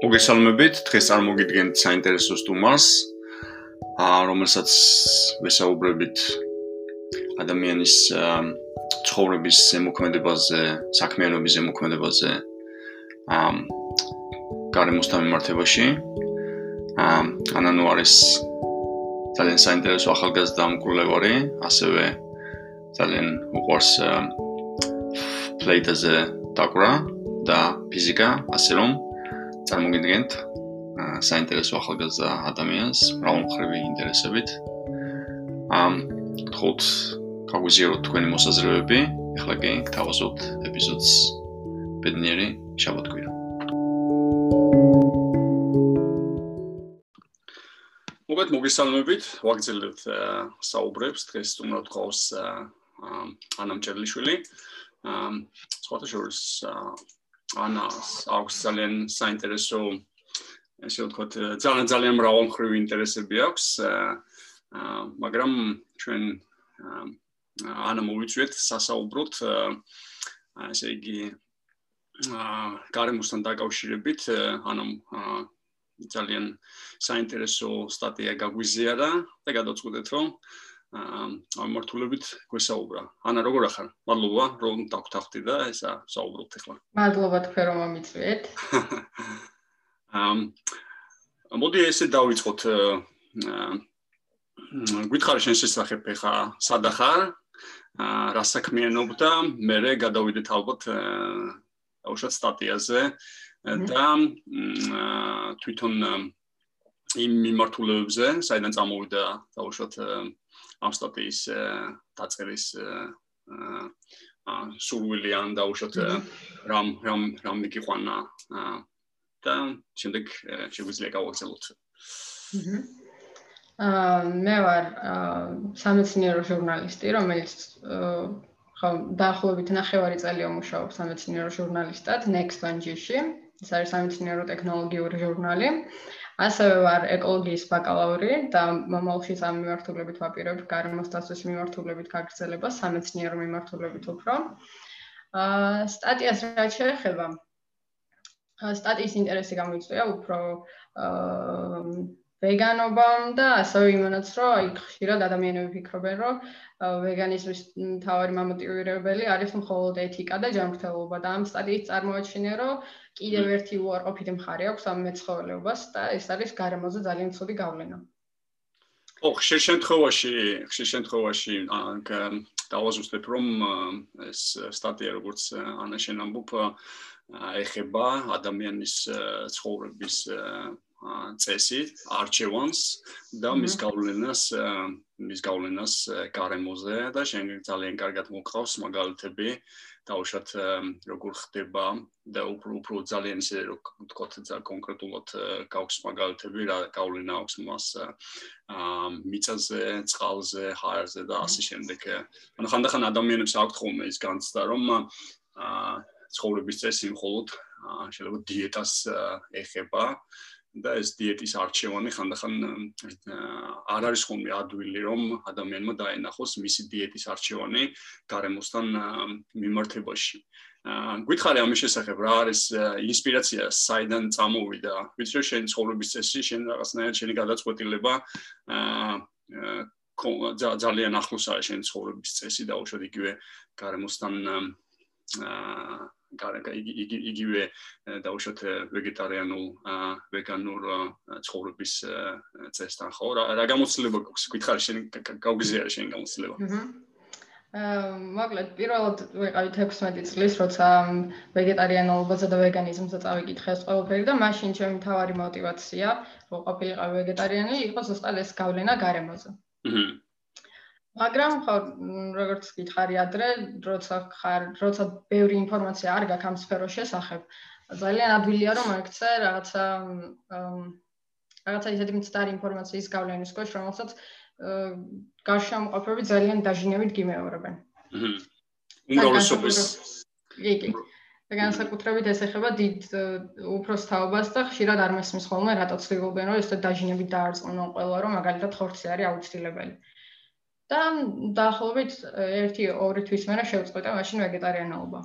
მოგესალმებით, დღეს წარმოგიდგენთ საინტერესო სტუმარს, რომელსაც ვესაუბრებით ადამიანის ცხოვრების ზემოქმედებაზე, საქმიანობის ზემოქმედებაზე, აა გარემოსთან მიმართებაში. აა ანანუ არის ძალიან საინტერესო ახალგაზრდა მკვლევარი, ასევე ძალიან უყვარს პლეიტაზე დაკვრა და ფიზიკა, ასე რომ წარმოგიდგენთ საინტერესო ახალგაზრდა ადამიანს მრავალმხრივი ინტერესებით. ამ ხუთ გაგვიზიაროთ თქვენი მოსაზრებები. ახლა კი გთავაზობთ ეპიზოდს ბედნიერი შაბათკვირა. მოგეთ მოგესალმებით, ვაგრძელებთ საუბრებს დღეს თუმცა თქოს ანამჭერლიშვილი. ამ სხვათა შორის ანას აქვს ძალიან საინტერესო ესე ვთქვათ ძალიან ძალიან მრავალმხრივი ინტერესები აქვს მაგრამ ჩვენ ანა მოვიწვიეთ სასაუბროთ ესე იგი აა გარემოსთან დაკავშირებით ანუ ძალიან საინტერესო სტატია გაგვიზიარა და გადავწყვეტეთ რომ მართულებით გვესაუბრა. ანა როგორ ახარ? მადლობა რომ დაგხვდახდი და ესა საუბრობთ ახლა. მადლობა თქვენ რომ მომიწვიეთ. ამ მოდი ესე დავიწყოთ აა გითხარი შენ შესახებ ახლა სად ახარ? აა რა საქმიანობ და მე გადავიდეთ ალბათ უშოთ სტატიაზე და თვითონ იმ მიმართულებებზე, საიდან წამოვიდა და უშოთ ამ სტატიის დაწერის აა სულვილი ან დაუშვათ რამ რამ რამ მიგიყვანა და შემდეგ შეგვიძლია გავაგზავნოთ. აა მე ვარ სამეცნიერო ჟურნალისტი, რომელიც ხო დაახლოებით 9 წელი ვმუშაობ სამეცნიერო ჟურნალისტად Next One-ში. ეს არის სამეცნიერო ტექნოლოგიური ჟურნალი. ასევე ვარ ეკოლოგიის ბაკალავრი და მომავალში სამ მიმართულებით ვაპირებ გარემოს დაცვის მიმართულებით გაგრძელებას, სამეცნიერო მიმართულებით უფრო. აა სტატიას რა შეეხება? სტატიის ინტერესი გამოიწვია უფრო აა ვეგანობამ და ასევე იმანაც, რომ აი ხშირად ადამიანები ფიქრობენ, რომ ვეგანიზმის მთავარი მამოტივირებელი არის მხოლოდ ეთიკა და ჯანმრთელობა და ამ სტატიის წარმოაჩინე, რომ კიდევ ერთი უარყოფითი მხარე აქვს ამ მეცხოველეობას და ეს არის გარემოზე ძალიან ცუდი გავლენა. ო, ხშირ შემთხვევაში, ხშირ შემთხვევაში დავაზუსტებ რომ ეს სტატია როგორც ანა შენ ამბობ ეხება ადამიანის ცხოვრების წესი, არჩევანს და მის გავლენას მის გავლენას გარემოზე და შენ ძალიან კარგად მოყავს მაგალითები დაუშვათ როგორ ხდება და უფრო უფრო ძალიან ისე რომ თქვათ ძალიან კონკრეტულად გაქვს მაგალითები რა გავლენა აქვს მას მიწაზე, წყალზე, ჰაერზე და ასე შემდეგ. ანუ ხანდახან ადამიანებს აქვთ ხოლმე ის განცდა რომ აა ცხოვრების წესი მხოლოდ შეიძლება დიეტას ეხება და ეს დიეტის არჩევანი ხანდახან არ არის ხოლმე ადვილი რომ ადამიანმა დაენახოს მისი დიეტის არჩევანი გარემოსთან მიმართებაში. გითხარი ამის შესახებ რა არის ინსპირაცია საიდან წამოვიდა? ვიცი რომ შენ ცხოვრების წესი, შენ რაღაცნაირად შენი გადაწყვეტილება აა ძალიან ახლოს არის შენ ცხოვრების წესი და უშუალოდ იგივე გარემოსთან აა იგი იგი იგივე დაუშვათ ვეგეტარიანულ ვეგანურ ცხოვრების წესთან ხო რა რა გამოცდილება გვაქვს გითხარი შენ გავგზია შენ გამოცდილება მოკლედ პირველად ვიყავი 16 წლის, როცა ვეგეტარიანობაზე და ვეგანიზმზე წავიკითხე ეს ყველაფერი და მაშინ ჩემი მთავარი мотиваცია, რომ ყოფილიყავი ვეგეტარიანი, იყო ზუსტად ეს გავლენა გარემოზე. აჰა. მაგრამ ხო როგორც გითხარი ადრე, როცა ხარ, როცა ბევრი ინფორმაცია არ გაქვს ამ სფეროს შესახებ, ძალიან ადვილია რომ აქცე რაღაცა რაღაცა ისეთი მცდარი ინფორმაციის გავლენის ქვეშ, რომელსაც გარშემოყოფები ძალიან დაჟინებით გიმეორებენ. აჰა. უმრავლესობის იგი და განსაკუთრებით ეს ეხება დიდ უფროს თაობას და ხშირად არ მესმის ხოლმე რატო ცდილობენ რომ ეს დაჟინებით დაარწმუნონ ყველა რომ მაგალითად ხორცი არის აუცილებელი. და დაახლოებით 1-2 თვის მერე შევწყვეტე მაშინ ვეგეტარიანობა.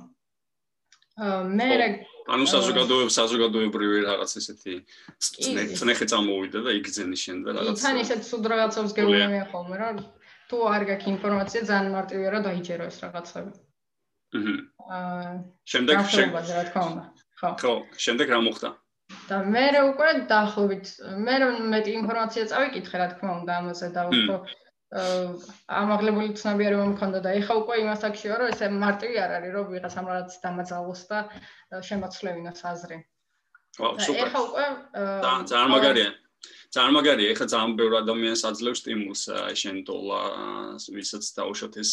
მე ანუ საზოგადოებრივ საზოგადოებრივი რაღაც ესეთი წნეხი წამოვიდა და იგზენი შენ და რაღაც თან ისეთ სულ რაღაცებს გეუბნებია ხოლმე რა თუ არ გაქვს ინფორმაცია ძალიან მარტივია რა დაიჯერო ეს რაღაცები. აა შემდეგ შემდეგ რა თქმა უნდა. ხო. ხო შემდეგ რა მოხდა? და მე უკვე დაახლოებით მე მეტი ინფორმაცია წავიკითხე რა თქმა უნდა ამაზე და უფრო ამაღლებული ცნობიერება მქონდა და ეხა უკვე იმას აქშია რომ ესე მარტივი არ არის რომ ვიღაცამ რაღაც დამაძალოს და შემოცლევინოს აზრი. ო სუპერ. ეხა უკვე ძალიან მაგარია. ძალიან მაგარია, ეხა ძალიან ბევრი ადამიანს აძლევს სტიმულს შენ თოლა ვისაც დაუშვათ ეს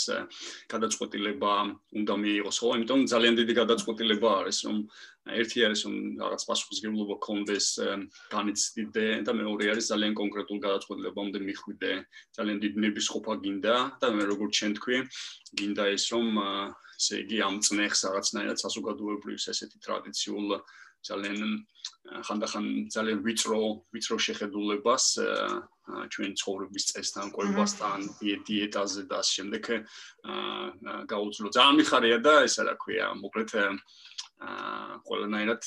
გადაწყვეტილება უნდა მიიღოს, ხო? იმიტომ ძალიან დიდი გადაწყვეტილება არის, რომ ერთი არის რომ რაღაც პასუხისგებლობა კონდეს განიცდიდე და მეორე არის ძალიან კონკრეტულ გადაწყვეტილებამდე მიხვიდე. ძალიან დიდი ნების ყოფა გინდა და მე როგორ ჩვენ თქვი, გინდა ის რომ ესე იგი ამ წნეხს რაღაცნაირად საზოგადოებრივს ესეთი ტრადიციულ ძალიან ხანდახან ძალიან ვიწრო ვიწრო შეხედულებას ჩვენ ცხოვრების წესთან, ყვებასთან, დიეტაზე და ამ შემდეგ აა გაუძლო. ძალიან მიხარია და ესა რა ქვია, მოკლედ ყველანაირად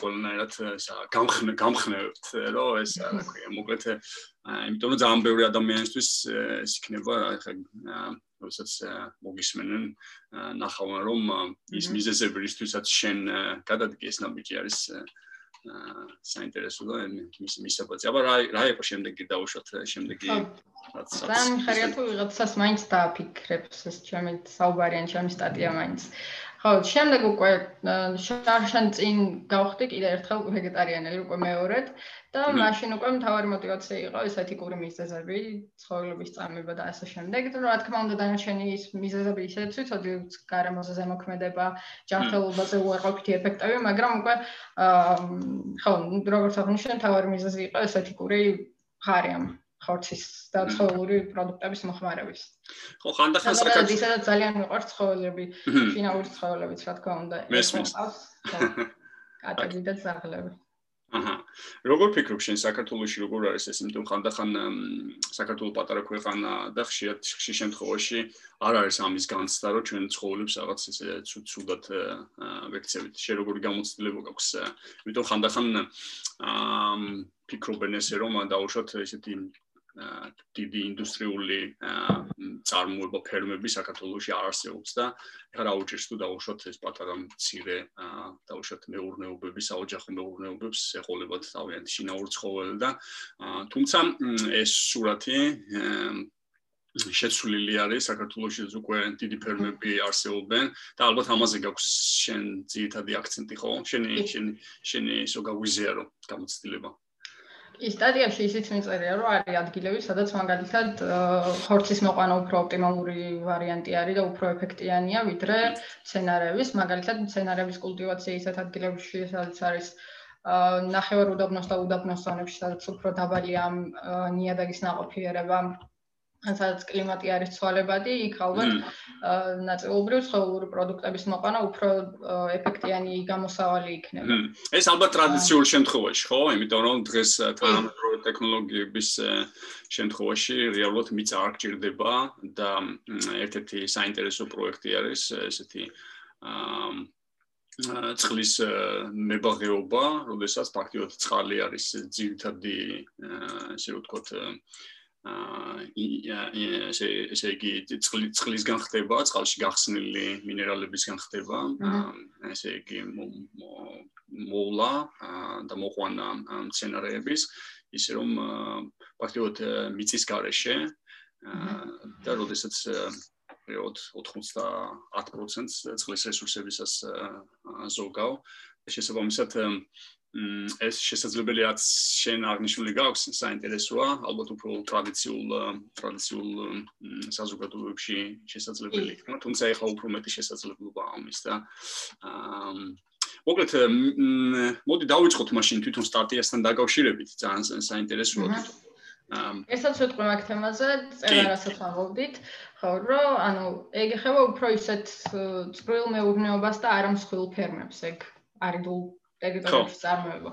ყველანაირად ესა გამხნე გამხნევთ რომ ეს რა ქვია, მოკლედ იმიტომ რომ ძალიან ბევრი ადამიანისთვის ეს იქნება ხა როდესაც მოგისმენენ ნახავენ რომ ის მიზეზები რისთვისაც შენ გადადგე ეს ნაბიჯი არის საინტერესო და მის მისაბაძი. აბა რა რა იყო შემდეგი დაუშვათ შემდეგი რაც ძალიან ხარია თუ ვიღაცას მაინც დააფიქრებს ეს ჩემი საუბარი ან ჩემი სტატია მაინც. ხო, შემდეგ უკვე შარშან წინ გავხდი კიდე ერთხელ ვეგეტარიანელი უკვე მეორედ და მაშინ უკვე მთავარი мотиваცია იყო ეს ეთიკური მიზეზები, ცხოველების წამება და ასე შემდეგ. და რა თქმა უნდა, დანარჩენი ის მიზეზები ისეც ვიცოდით, გარემოზე ზემოქმედება, ჯანმრთელობაზე უარყოფითი ეფექტები, მაგრამ უკვე აა ხო, როგორც აღნიშნე, მთავარი მიზეზი იყო ეს ეთიკური ხარი ამ ხორცის და ცხოველური პროდუქტების მოხმარების. ხო, ხანდახან საქართველოს ისაც ძალიან მიყვარს ცხოველები, ფინალური ცხოველებიც, რა თქმა უნდა. მესმის. კატები და ზაღლები. აჰა. როგორ ფიქრობ შენ საქართველოსში როგორ არის ეს იმიტომ ხანდახან საქართველოს პატარა ქვეყანა და ხშირად ხშირ შემთხვევაში არ არის ამის განცდა რომ ჩვენ ცხოვრებს რაღაც ესე ცუდად ვექცევით. შენ როგორი გამოცდილება გაქვს? იმიტომ ხანდახან აა ფიქრობენ ესე რომ დაუშვათ ესეთი დიდი ინდუსტრიული წარმოება ფერმები საქართველოში არ არსებობს და ეხლა რა უჭირს თუ დაუშვათ ეს პატარა მცირე დაუშვათ მეურნეობების აოჯახო მეურნეობებს ეყოლებათ თავიანთი შინაურ ცხოველ და თუმცა ეს სურათი შეცვლილი არის საქართველოში უკვე დიდი ფერმები არსებობენ და ალბათ ამაზე გაქვს შენ ძირითადი აქცენტი ხო? შენი შენი შენი ისო გაგვიზიარო გამოცდილება. ის სტადიაში ისიც მიწერია, რომ არის ადგილები, სადაც მაგალითად ხორცის მოყვანა უფრო ოპტიმალური ვარიანტი არის და უფრო ეფექტიანია, ვიდრე სცენარების, მაგალითად სცენარების კულტივაცია ისეთ ადგილებში, სადაც არის ნახევარ უდაბნოს და უდაბნოს ზონებში, სადაც უფრო დაბალია ნიადაგის ნაყოფიერება, სადაც კლიმატი არის ცვალებადი, იქ ალბათ ნაწილობრივ ცხოველური პროდუქტების მოყანა უფრო ეფექტიანი გამოსავალი იქნება. ეს ალბათ ტრადიციულ შემთხვევაში, ხო? იმიტომ რომ დღეს თანამედროვე ტექნოლოგიების შემთხვევაში რეალურად მიწა არ გჭირდება და ერთ-ერთი საინტერესო პროექტი არის ესეთი აა წყლის მებაღეობა, როდესაც ფაქტიურად წყალი არის ძირითადი ესე ვთქვათ ესე ესე იგი წყლისგან ხდება, წყალში გახსნილი მინერალებისგან ხდება, ესე იგი მოულა და მოყვანა მცენარეების, ისე რომ ფაქტობრივად მიწის გარეშე და როდესაც პერიოდ 90% წყლის რესურსებისას ზოგავ შესაბამისად ეს შესაძლებელია შენ აღნიშნული გაქვს საინტერესოა? ალბათ უფრო ტრადიციულ ტრადიციულ საზოგადოებებში შესაძლებელი იქნება თუმცა ეხლა უფრო მეტი შესაძლებლობა ამის და მოკლედ მოდი დავიწყოთ მაშინ თვითონ სტატიასთან დაკავშირებით ძალიან საინტერესოა თვითონ. ესაც ვეთქვი მაგ თემაზე წერასაც ამოვდით ხო რომ ანუ ეგ ეხება უფრო ისეთ წვრილ მეურნეობას და არამსხვილ ფერმებს ეგ არიდულ ტერიტორიებში წარმოება.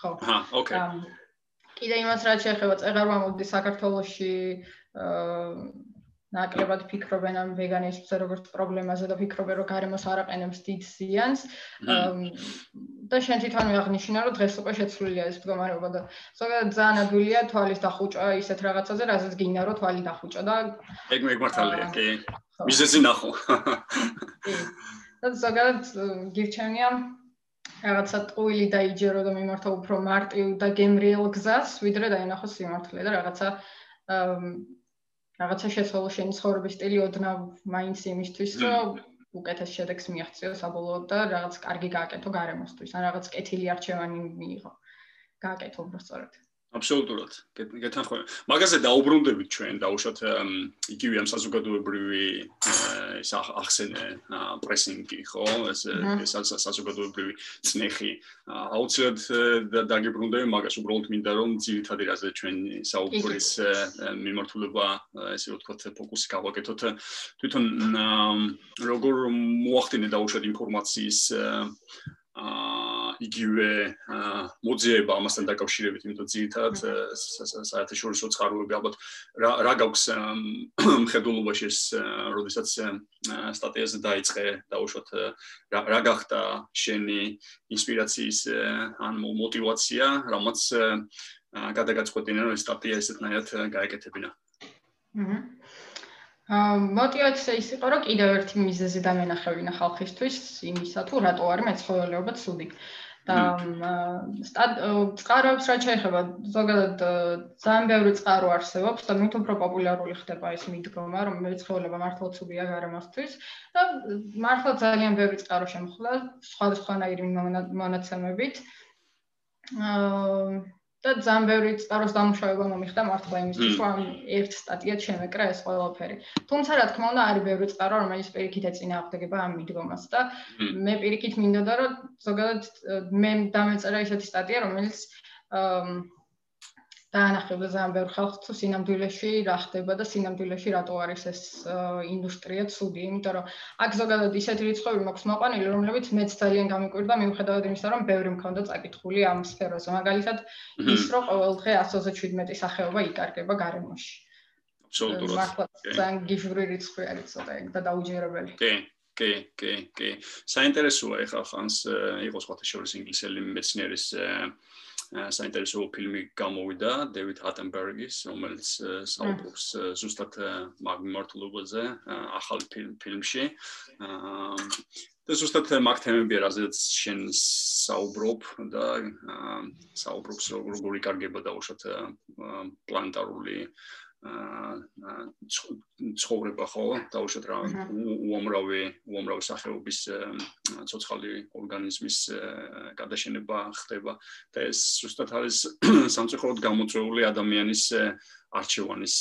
ხო. აჰა, ოკეი. კიდე იმას რაც შეეხება წეღარვა მოდი საქართველოსში აა ნაკლებად ფიქრობენ ამ ვეგანიზმზე როგორც პრობლემაზე და ფიქრობენ რომ გარემოს არ აყენებს დიდ ზიანს. და შენ თვითონ აღნიშნა რომ დღეს უკვე შეცვლილია ეს მდგომარეობა და ზოგადად ძალიან ადვილია თვალის დახუჭა ისეთ რაღაცაზე რასაც გინდა რომ თვალი დახუჭა და ეგ მეგმართალია კი. მიზეზი ნახო. და ზოგადად გირჩენია რაღაცა ტყუილი დაიჯერო და მიმართა უფრო მარტივ და გემრიელ გზას ვიდრე დაინახო სიმართლე და რაღაცა რაღაცა შეცვალო შენი ცხოვრების სტილი ოდნავ მაინც იმისთვის, რომ უკეთეს შედეგს მიაღწიო საბოლოოდ და რაღაც კარგი გააკეთო გარემოსთვის, ან რაღაც კეთილი არჩევანი მიიღო. გააკეთო უბრალოდ. აბსოლუტურად. გეთანხმები. მაგაზე დაუბრუნდებით ჩვენ დაუშვათ იგივე ამ საზოგადოებრივი ეს ახსენე პრესინგი, ხო? ეს ეს საზოგადოებრივი წნეხი. აუცილებლად დაგიბრუნდები მაგას უბრალოდ მინდა რომ ძირითადი რაზე ჩვენ საუბრის მიმართულება ესე ვთქვათ ფოკუსი გავაკეთოთ. თვითონ როგორ მოახდინე დაუშვათ ინფორმაციის აა იგივე მოძიება ამასთან დაკავშირებით, იმიტომ ძირითადად საერთაშორისო წყაროები ალბათ რა რა გაქვს მხედველობაში ეს, როდესაც სტატიაზე დაიწყე დაუშვათ რა რა გახდა შენი ინსპირაციის ან мотивация, რამაც გადაგაწყვეტინა რომ ეს სტატია ესეთნაირად გაეკეთებინა. აჰა. მოტივაცია ის იყო, რომ კიდევ ერთი მიზეზი დამენახევინა ხალხისთვის იმისა თუ რატო არის მეცხოველეობა ცუდი. აა წყაროებს რა შეიძლება ზოგადად ძალიან ბევრი წყარო არსებობს და მით უფრო პოპულარული ხდება ეს მიდგომა, რომ მეცხოველეობა მართლა ცუდია გარემოსთვის და მართლა ძალიან ბევრი წყარო შემხლა სხვადასხვანაირი მონაცემებით. აა და ძალიან ბევრი წყაროს დამუშავება მომიხდა მართლა იმისთვის, რომ ერთ სტატიად შემეკრა ეს ყველაფერი. თუმცა რა თქმა უნდა, არის ბევრი წყარო, რომელიც პირიქით ეწინააღმდეგება ამ მიდგომას და მე პირიქით მინდოდა, რომ ზოგადად მე დამეწერა ისეთი სტატია, რომელიც აა დაანახებდა ძალიან ბევრ ხალხს თუ სინამდვილეში რა ხდება და სინამდვილეში რატო არის ეს ინდუსტრია ცუდი, იმიტომ რომ აქ ზოგადად ისეთი რიცხვები მაქვს მოყვანილი, რომლებიც მეც ძალიან გამიკვირდა მიუხედავად იმისა, რომ ბევრი მქონდა წაკითხული ამ სფეროზე. მაგალითად, ის რომ ყოველ დღე 117 სახეობა იკარგება გარემოში. აბსოლუტურად. ძალიან გიჟური რიცხვი არის ცოტა ეგ და დაუჯერებელი. კი. კი, კი, კი. საინტერესოა ეხლა ხანს იყოს ხოთა შორის ინგლისელი მეცნიერის საინტერესო ფილმი გამოვიდა დევიდ ატენბერგის, რომელიც საუბრობს ზუსტად მაგ მიმართულებაზე ახალ ფილმში. და ზუსტად მაგ თემებია, რაზეც შენ საუბრობ და საუბრობს როგორი კარგება დაუშვათ პლანეტარული ცხოვრება ხო? დაუშვათ რა უამრავი უამრავი სახეობის ცოცხალი ორგანიზმის გადაშენება ხდება და ეს ზუსტად არის სამწუხაროდ გამოწვეული ადამიანის არჩევანის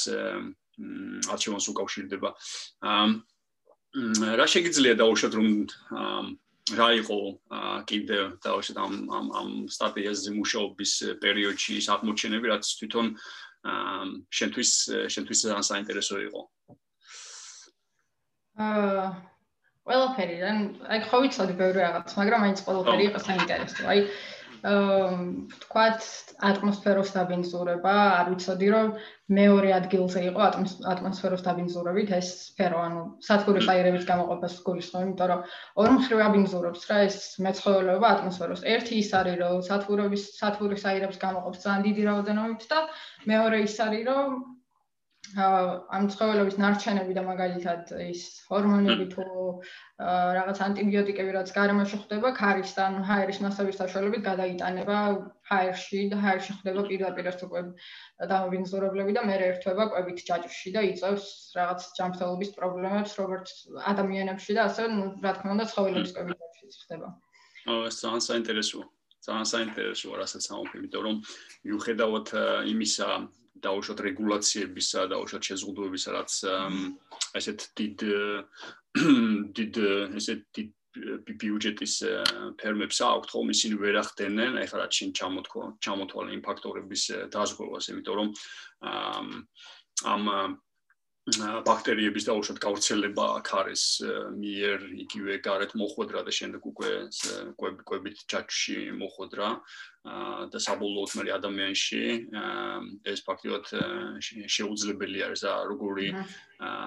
არჩევანს უკავშირდება. რა შეიძლება დაუშვათ რომ რა იყო კიდე დაუშვათ ამ ამ ამ სტატიაზე მუშაობის პერიოდში აღმოჩენები რაც თვითონ შენთვის შენთვის ძალიან საინტერესო იყო. აა ყველაფერი, აი ხო ვიცოდი ბევრი რაღაც, მაგრამ მაინც ყველაფერი იყო საინტერესო. აი თქვათ ატმოსფეროს დაბინძურება, არ ვიცოდი რომ მეორე ადგილზე იყო ატმოსფეროს დაბინძურებით ეს სფერო, ანუ სათბურის აირების გამოყოფას გულისხმობ, იმიტომ რომ ორ მხრივ აბინძურებს რა ეს მეცხოველეობა ატმოსფეროს. ერთი ის არის რომ სათბურების სათბურის აირებს გამოყოფს ძალიან დიდი რაოდენობით და მეორე ის არის რომ ამ ცხოველების ნარჩენები და მაგალითად ის ჰორმონები თუ რაღაც ანტიბიოტიკები რაც გარემოში ხდება ქარისთან ჰაერის მასების საშუალებით გადაიტანება ჰაერში და ჰაერში ხდება პირდაპირ ეს უკვე დამობინძურებლები და მეორე ერთვება კვებით ჯაჭვში და იწევს რაღაც ჯანმრთელობის პრობლემებს როგორც ადამიანებში და ასე რა თქმა უნდა ცხოველების კვებით ჯაჭვში ხდება. ო ეს ძალიან საინტერესოა. ძალიან საინტერესოა რასაც ამბობ, იმიტომ რომ მიუხედავად იმისა დაუშვათ რეგულაციებისა და დაუშვათ შეზღუდვებისა, რაც ესეთ დიდ დიდ ესეთ დიდ ბიუჯეტის ფერმებს აქვთ, ხომ ისინი ვერ ახდენენ, ეხლა რაც შენ ჩამოთქო, ჩამოთვალე იმ ფაქტორების დაზღვევას, იმიტომ რომ ამ ბაქტერიების დაუშვათ გავრცელება აქ არის მიერ იგივე გარეთ მოხვედრა და შემდეგ უკვე კვები კვებით ჯაჭში მოხვედრა. და საბოლოოდ მე ადამიანში ეს ფაქტიურად შეუძლებელი არის და როგორი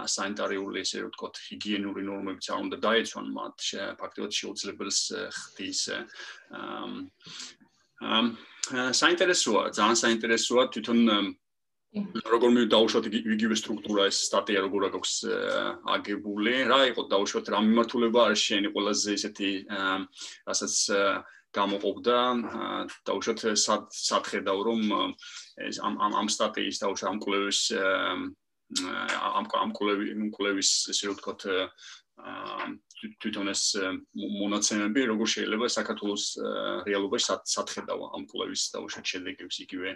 სანიტარიული ესე ვთქვათ ჰიგიენური ნორმებიც არ უნდა დაეცვან მათ ფაქტიურად შეუძლებელს ხდის ამ საინტერესოა ძალიან საინტერესოა თვითონ როგორ მე დავუშვათ იგივე სტრუქტურა ეს სტატია როგორ აქვს აგებული. რა იყო დავუშვათ რა მიმართულება არის შენი ყველაზე ესეთი რასაც გამოყოფდა? დავუშვათ სად ხედავ რომ ეს ამ ამ ამ სტატიის დავუშვათ ამ კვლევის ამ ამ კვლევის ესე ვთქვათ თვითონ ეს მონაცემები როგორ შეიძლება საქართველოს რეალობაში სათხედავა ამ კვლევის დაუშვათ შედეგებს იგივე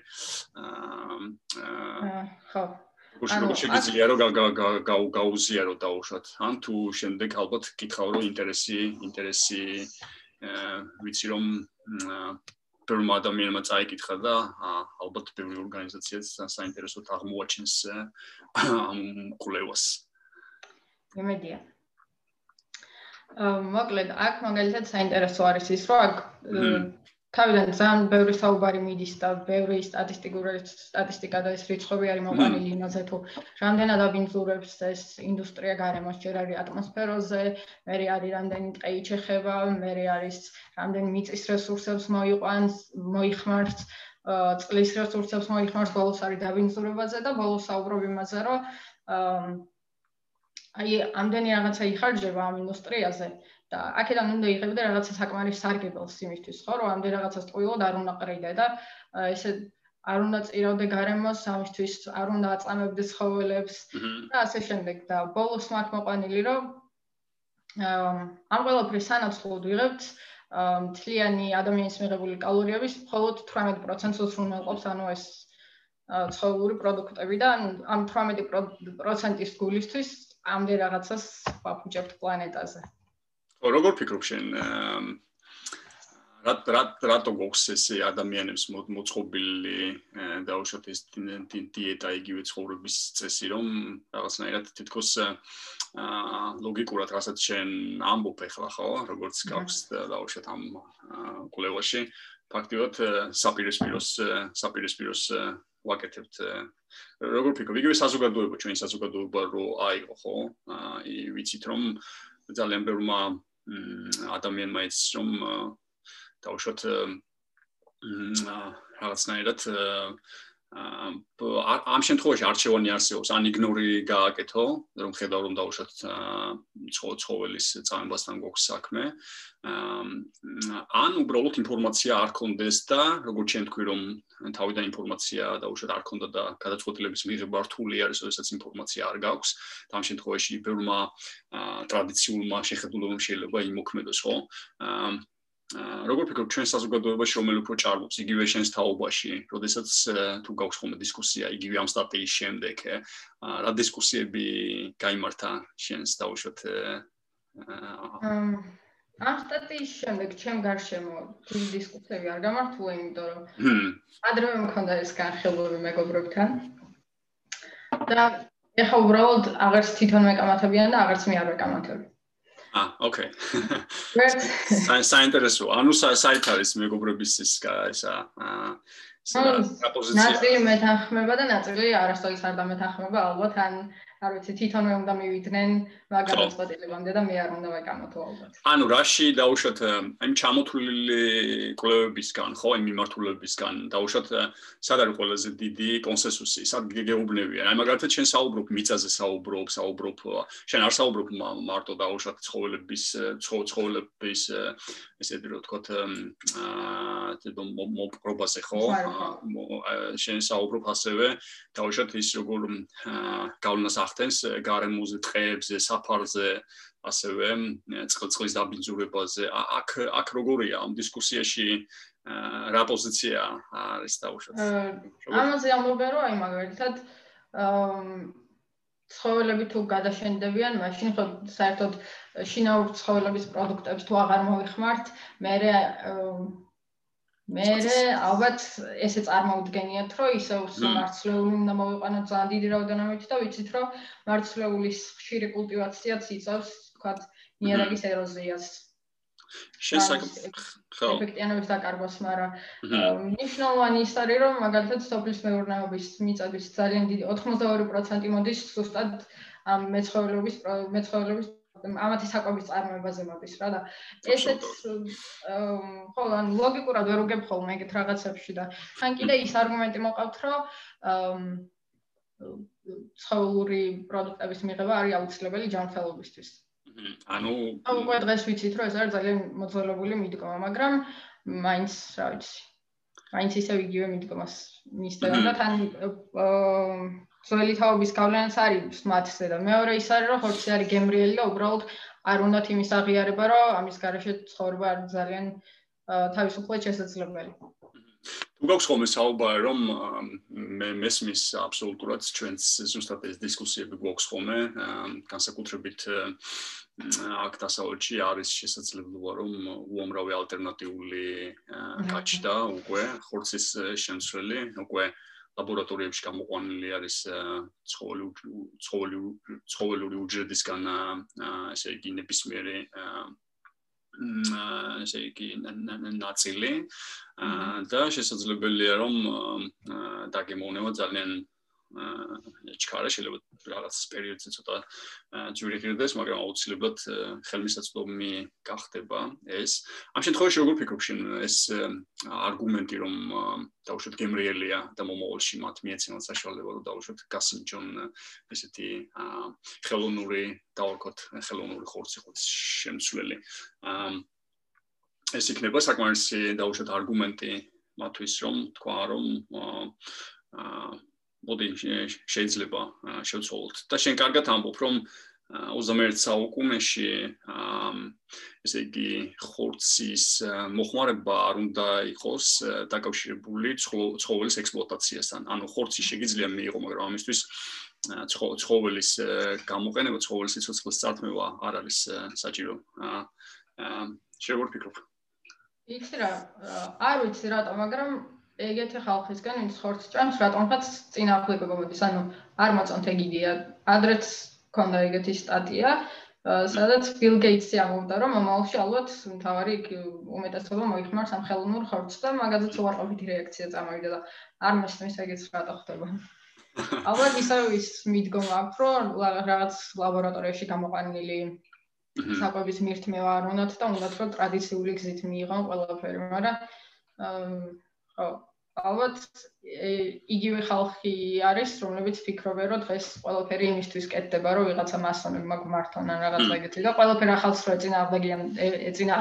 აა ხო. ანუ შეიძლება რომ გაუზიარო დაუშვათ ან თუ შემდეგ ალბათ გითხავ რომ ინტერესი ინტერესი ვიცი რომ პერმა ადამიანმა წაიკითხა და ალბათ ბევრი ორგანიზაციაც საინტერესოდ აღმოაჩენს ამ კვლევას. იმედია მოკლედ აქ მაგალითად საინტერესო არის ის რომ აქ თავიდან ძალიან ბევრი საუბარი მიდის და ბევრი სტატისტიკური სტატისტიკა და ეს რიცხვები არის მოყანილი იმაზე თუ რამდენად აბინძურებს ეს ინდუსტრია გარემოს. ჯერ არის ატმოსფეროზე, მე არის რამდენი ტყე იჩეხება, მე არის რამდენი მიწის რესურსებს მოიყვანს, მოიხმარს, წყლის რესურსებს მოიხმარს, ბოლოს არის დაბინძურებაზე და ბოლოს საუბრობ იმაზე რომ აი ამდენი რაღაცა იხარჯება ამ ინდუსტრიაზე და აქედან უნდა იღებდე რაღაცა საკმარის სარგებელს იმისთვის, ხო, რომ ამდენ რაღაცას ტყუილად არ უნდა ყრიდე და ესე არ უნდა წირავდე გარემოს ამისთვის, არ უნდა აწამებდე ცხოველებს და ასე შემდეგ და ბოლოს მათ მოყანილი რომ ამ ყველაფრის სანაცვლოდ ვიღებთ მთლიანი ადამიანის მიღებული კალორიების მხოლოდ 18%-ს უზრუნველყოფს, ანუ ეს ცხოველური პროდუქტები და ამ 18%-ის გულისთვის ამდე რაღაცას ვაფუჭებთ პლანეტაზე. ხო, როგორ ფიქრობ შენ? რა რა რატო გქოს ესე ადამიანებს მოწყობილი დაუშვათ ეს დიეტა იგივე ცხოვრების წესი რომ რაღაცნაირად თითქოს აა ლოგიკურად რასაც შენ ამბობ ახლა ხო როგორც გქოს დაუშვათ ამ კვლევაში ფაქტიურად საპირისპიროს საპირისპიროს ვაკეთებთ როგორ ფიქრობ? იგივე საზოგადოება ჩვენი საზოგადოება რო აიყო ხო? აი ვიცით რომ ძალიან ბევრმა ადამიანმა ის რომ დაუშვათ რაღაცნაირად ამ შემთხვევაში არჩევანი არსებობს. ან იგნორი გააკეთო რომ ხედავ რომ დაუშვათ ცხოველის წამებასთან გვაქვს საქმე. ან უბრალოდ ინფორმაცია არ კონდეს და როგორც ჩვენ თქვი რომ თავიდან ინფორმაცია დაუშვათ არ კონდა და გადაწყვეტილების მიღება რთული არის როდესაც ინფორმაცია არ გაქვს. და ამ შემთხვევაში ბევრმა ტრადიციულმა შეხედულებამ შეიძლება იმოქმედოს ხო როგორ ფიქრობ ჩვენ საზოგადოებაში რომელი უფრო ჭარბობს იგივე შენს თაობაში, როდესაც თუ გაქვს ხოლმე დისკუსია იგივე ამ სტატიის შემდეგ, რა დისკუსიები გამართა შენს დაუშვათ ამ სტატიის შემდეგ ჩემ გარშემო თუ დისკუსიები არ გამართულა, იმიტომ რომ ადრევე მქონდა ეს განხილვები მეგობრებთან. და ეხლა უბრალოდ აღარც თვითონ მეკამათებიან და აღარც მე არ ვეკამათებ. აა, ოკეი. საინტერესო. ანუ საით არის მეგობრების ის ესა აა საპოზიცია. ნაწილი მეთანხმება და ნაწილი არასდროს არ დამეთანხმება, ალბათ ან არ ვიცი თვითონვე უნდა მივიდნენ მაგარ მოწყვეტილებამდე და მე არ უნდა ვეკამათო ალბათ. ანუ რაში დაუშვათ აი ჩამოთვლილი კვლევებისგან ხო აი მიმართულებებისგან დაუშვათ სად არის ყველაზე დიდი კონსენსუსი სად გეგეუბნებიან აი მაგალითად შენ საუბრობ მიწაზე საუბრობ საუბრობ შენ არ საუბრობ მარტო დაუშვათ ცხოველების ცხოველების ესე რომ ვთქვათ აა მოპრობაზე ხო? შენ საუბრობ ასევე დაუშვათ ის როგორ გავლენას ახდენს გარემოზე, ტყეებზე, საფარზე, ასევე წყლის დაბინძურებაზე. აქ აქ როგორია ამ დისკუსიაში რა პოზიცია არის დაუშვათ? ამაზე ამბობენ რომ აი მაგალითად ცხოველები თუ გადაშენდებიან, მაშინ ხო საერთოდ შინაურ ცხოველების პროდუქტებს თუ აღარ მოიხმართ, მე მე ალბათ ესე წარმოუდგენიათ, რომ ისევ მარცვლეული უნდა მოვიყვანოთ ძალიან დიდი რაოდენობით და ვიცით, რომ მარცვლეულის ხშირი კულტივაციაც იწევს, თქვათ, ნიადაგის ეროზიას. შესაძლოა ხო. ეფექტიანობის დაკარგვას, მაგრამ ნიშნავანი ის არის, რომ მაგალითად სოფლის მეურნეობის მიწების ძალიან დიდი 82% მოდის ზუსტად ამ მეცხოველობის მეცხოველობის ამათი საკვების წარმოებაზე მოდის რა და ესეც ხო ან ლოგიკურად ვერ უგებ ხოლმე ეგეთ რაღაცებში და თან კიდე ის არგუმენტი მოყავთ რომ ცხოველური პროდუქტების მიღება არის აუცილებელი ჯანმრთელობისთვის. ანუ უკვე დღეს ვიცით რომ ეს არის ძალიან მოძველებული მიდგომა მაგრამ მაინც რა ვიცი მაინც ისევ იგივე მიდგომას მისდევენ და თან ძველი თაობის გავლენაც არის მათზე და მეორე ის არის რომ ხორცი არის გემრიელი და უბრალოდ არ უნდათ იმის აღიარება რომ ამის garaშე ცხოვრება არის ძალიან თავისუფლად შესაძლებელი. თუ გაქვს ხოლმე საუბარი რომ მე მესმის აბსოლუტურად ჩვენს ზუსტად ეს დისკუსიები გვაქვს ხოლმე განსაკუთრებით აქ დასავლეთში არის შესაძლებლობა რომ უამრავი ალტერნატიული გაჩნდა უკვე ხორცის შემცვლელი უკვე ლაბორატორიებში გამოყვანილი არის ცხოველი ცხოველი ცხოველური უჯრედისგან ესე იგი ნებისმიერი ესე იგი ნაწილი და შესაძლებელია რომ დაგემოვნება ძალიან ჩქარა შეიძლება რაღაც პერიოდზე ცოტა ძვირი ღირდეს, მაგრამ აუცილებლად ხელმისაწვდომი გახდება ეს. ამ შემთხვევაში როგორ ფიქრობ შენ ეს არგუმენტი რომ დაუშვათ გემრიელია და მომავალში მათ მიეცემათ საშუალება რომ დაუშვათ გასინჯონ ესეთი ხელოვნური დაურკოთ ხელოვნური ხორცი ხორცი შემცვლელი. ეს იქნება საკმარისი დაუშვათ არგუმენტი მათთვის რომ თქვა რომ აა მოდი შეიძლება შევცვალოთ და შენ კარგად ამბობ რომ 21 საუკუნეში ესე იგი ხორცის მოხმარება არ უნდა იყოს დაკავშირებული ცხოველის ექსპლუატაციასთან. ანუ ხორცი შეიძლება მიიღო, მაგრამ ამისთვის ცხოველის გამოყენება, ცხოველის სიცოცხლის წარქმევა არ არის საჭირო. ფიქრობ. იცი რა, არ ვიცი რატო, მაგრამ ეგეთი ხალხისგან ვინც ხორცს ჭამს, რატომღაც წინააღმდეგობა მოდის. ანუ არ მოწონთ ეგ იდეა. ადრეც ქონდა ეგეთი სტატია, სადაც ბილ გეიტსი ამბობდა, რომ მომავალში ალბათ მთავარი უმეტესობა მოიხმარს ამ ხელოვნურ ხორცს და მაგაზეც უარყოფითი რეაქცია წამოვიდა და არ მოსმის ეგეც რატო ხდება. ალბათ ისევ ის მიდგომა აქვს, რომ რაღაც ლაბორატორიაში გამოყენილი საკვების მირთმევა არ უნდათ და უნდათ რომ ტრადიციული გზით მიიღონ ყველაფერი, მაგრამ ალბათ იგივე ხალხი არის რომლებიც ფიქრობენ რომ დღეს ყველაფერი იმისთვის კეთდება რომ ვიღაცა მასონები მაგმართონ ან რაღაც ეგეთი და ყველაფერი ახალს რო ეწინააღმდეგიან ეწინა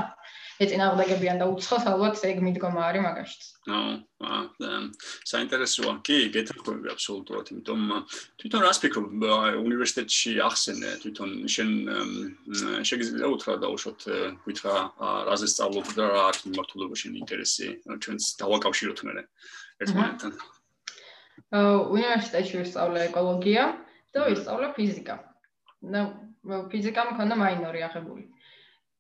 ეწინააღმდეგებიან და უცხოს ალბათ ეგ მიდგომა არის მაგაშიც. აა საინტერესოა. კი, გეთქვები აბსოლუტურად, იმიტომ თვითონ რას ფიქრობ უნივერსიტეტში ახსენე თვითონ შენ შეგიძლია უთხრა დაუშვოთ ვითხრა რაზე სწავლობ და რა არის მიმართულება შენი ინტერესი ჩვენს დავაკავშიროთ მე ერთმანეთთან. აა უნივერსიტეტში ვისწავლე ეკოლოგია და ვისწავლე ფიზიკა. და ფიზიკა მქონდა მაინორი აღებული.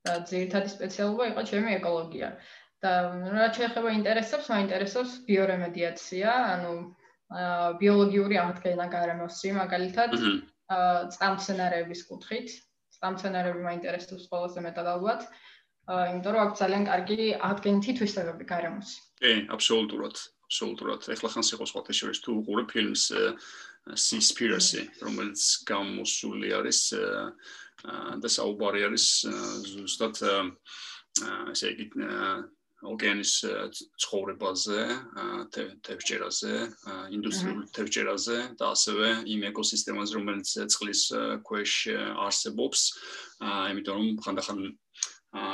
ძირითადი სპეციალობა იყო ჩემი ეკოლოგია. და რა შეიძლება ინტერესებს, მაინტერესებს ბიორემედიაცია, ანუ ბიოლოგიური აღდგენა გარემოსი, მაგალითად, წამცენარეების კუთხით. წამცენარეები მაინტერესებს ყველაზე მეტად ალბათ. იმიტომ რომ აქვს ძალიან კარგი აღდგენითი თვისებები გარემოსი. კი, აბსოლუტურად, აბსოლუტურად. ეხლა ხან სიყოს ყოველთ შორის თუ უყურებ ფილმს Seaspiracy, რომელიც გამოსული არის და საუბარი არის ზუსტად ესე იგი ოკეანის ცხოვრებაზე, თევზჭერაზე, ინდუსტრიულ თევზჭერაზე და ასევე იმ ეკოსისტემაზე, რომელიც წყლის ქვეშ არსებობს. აიმიტომ რომ ხანდახან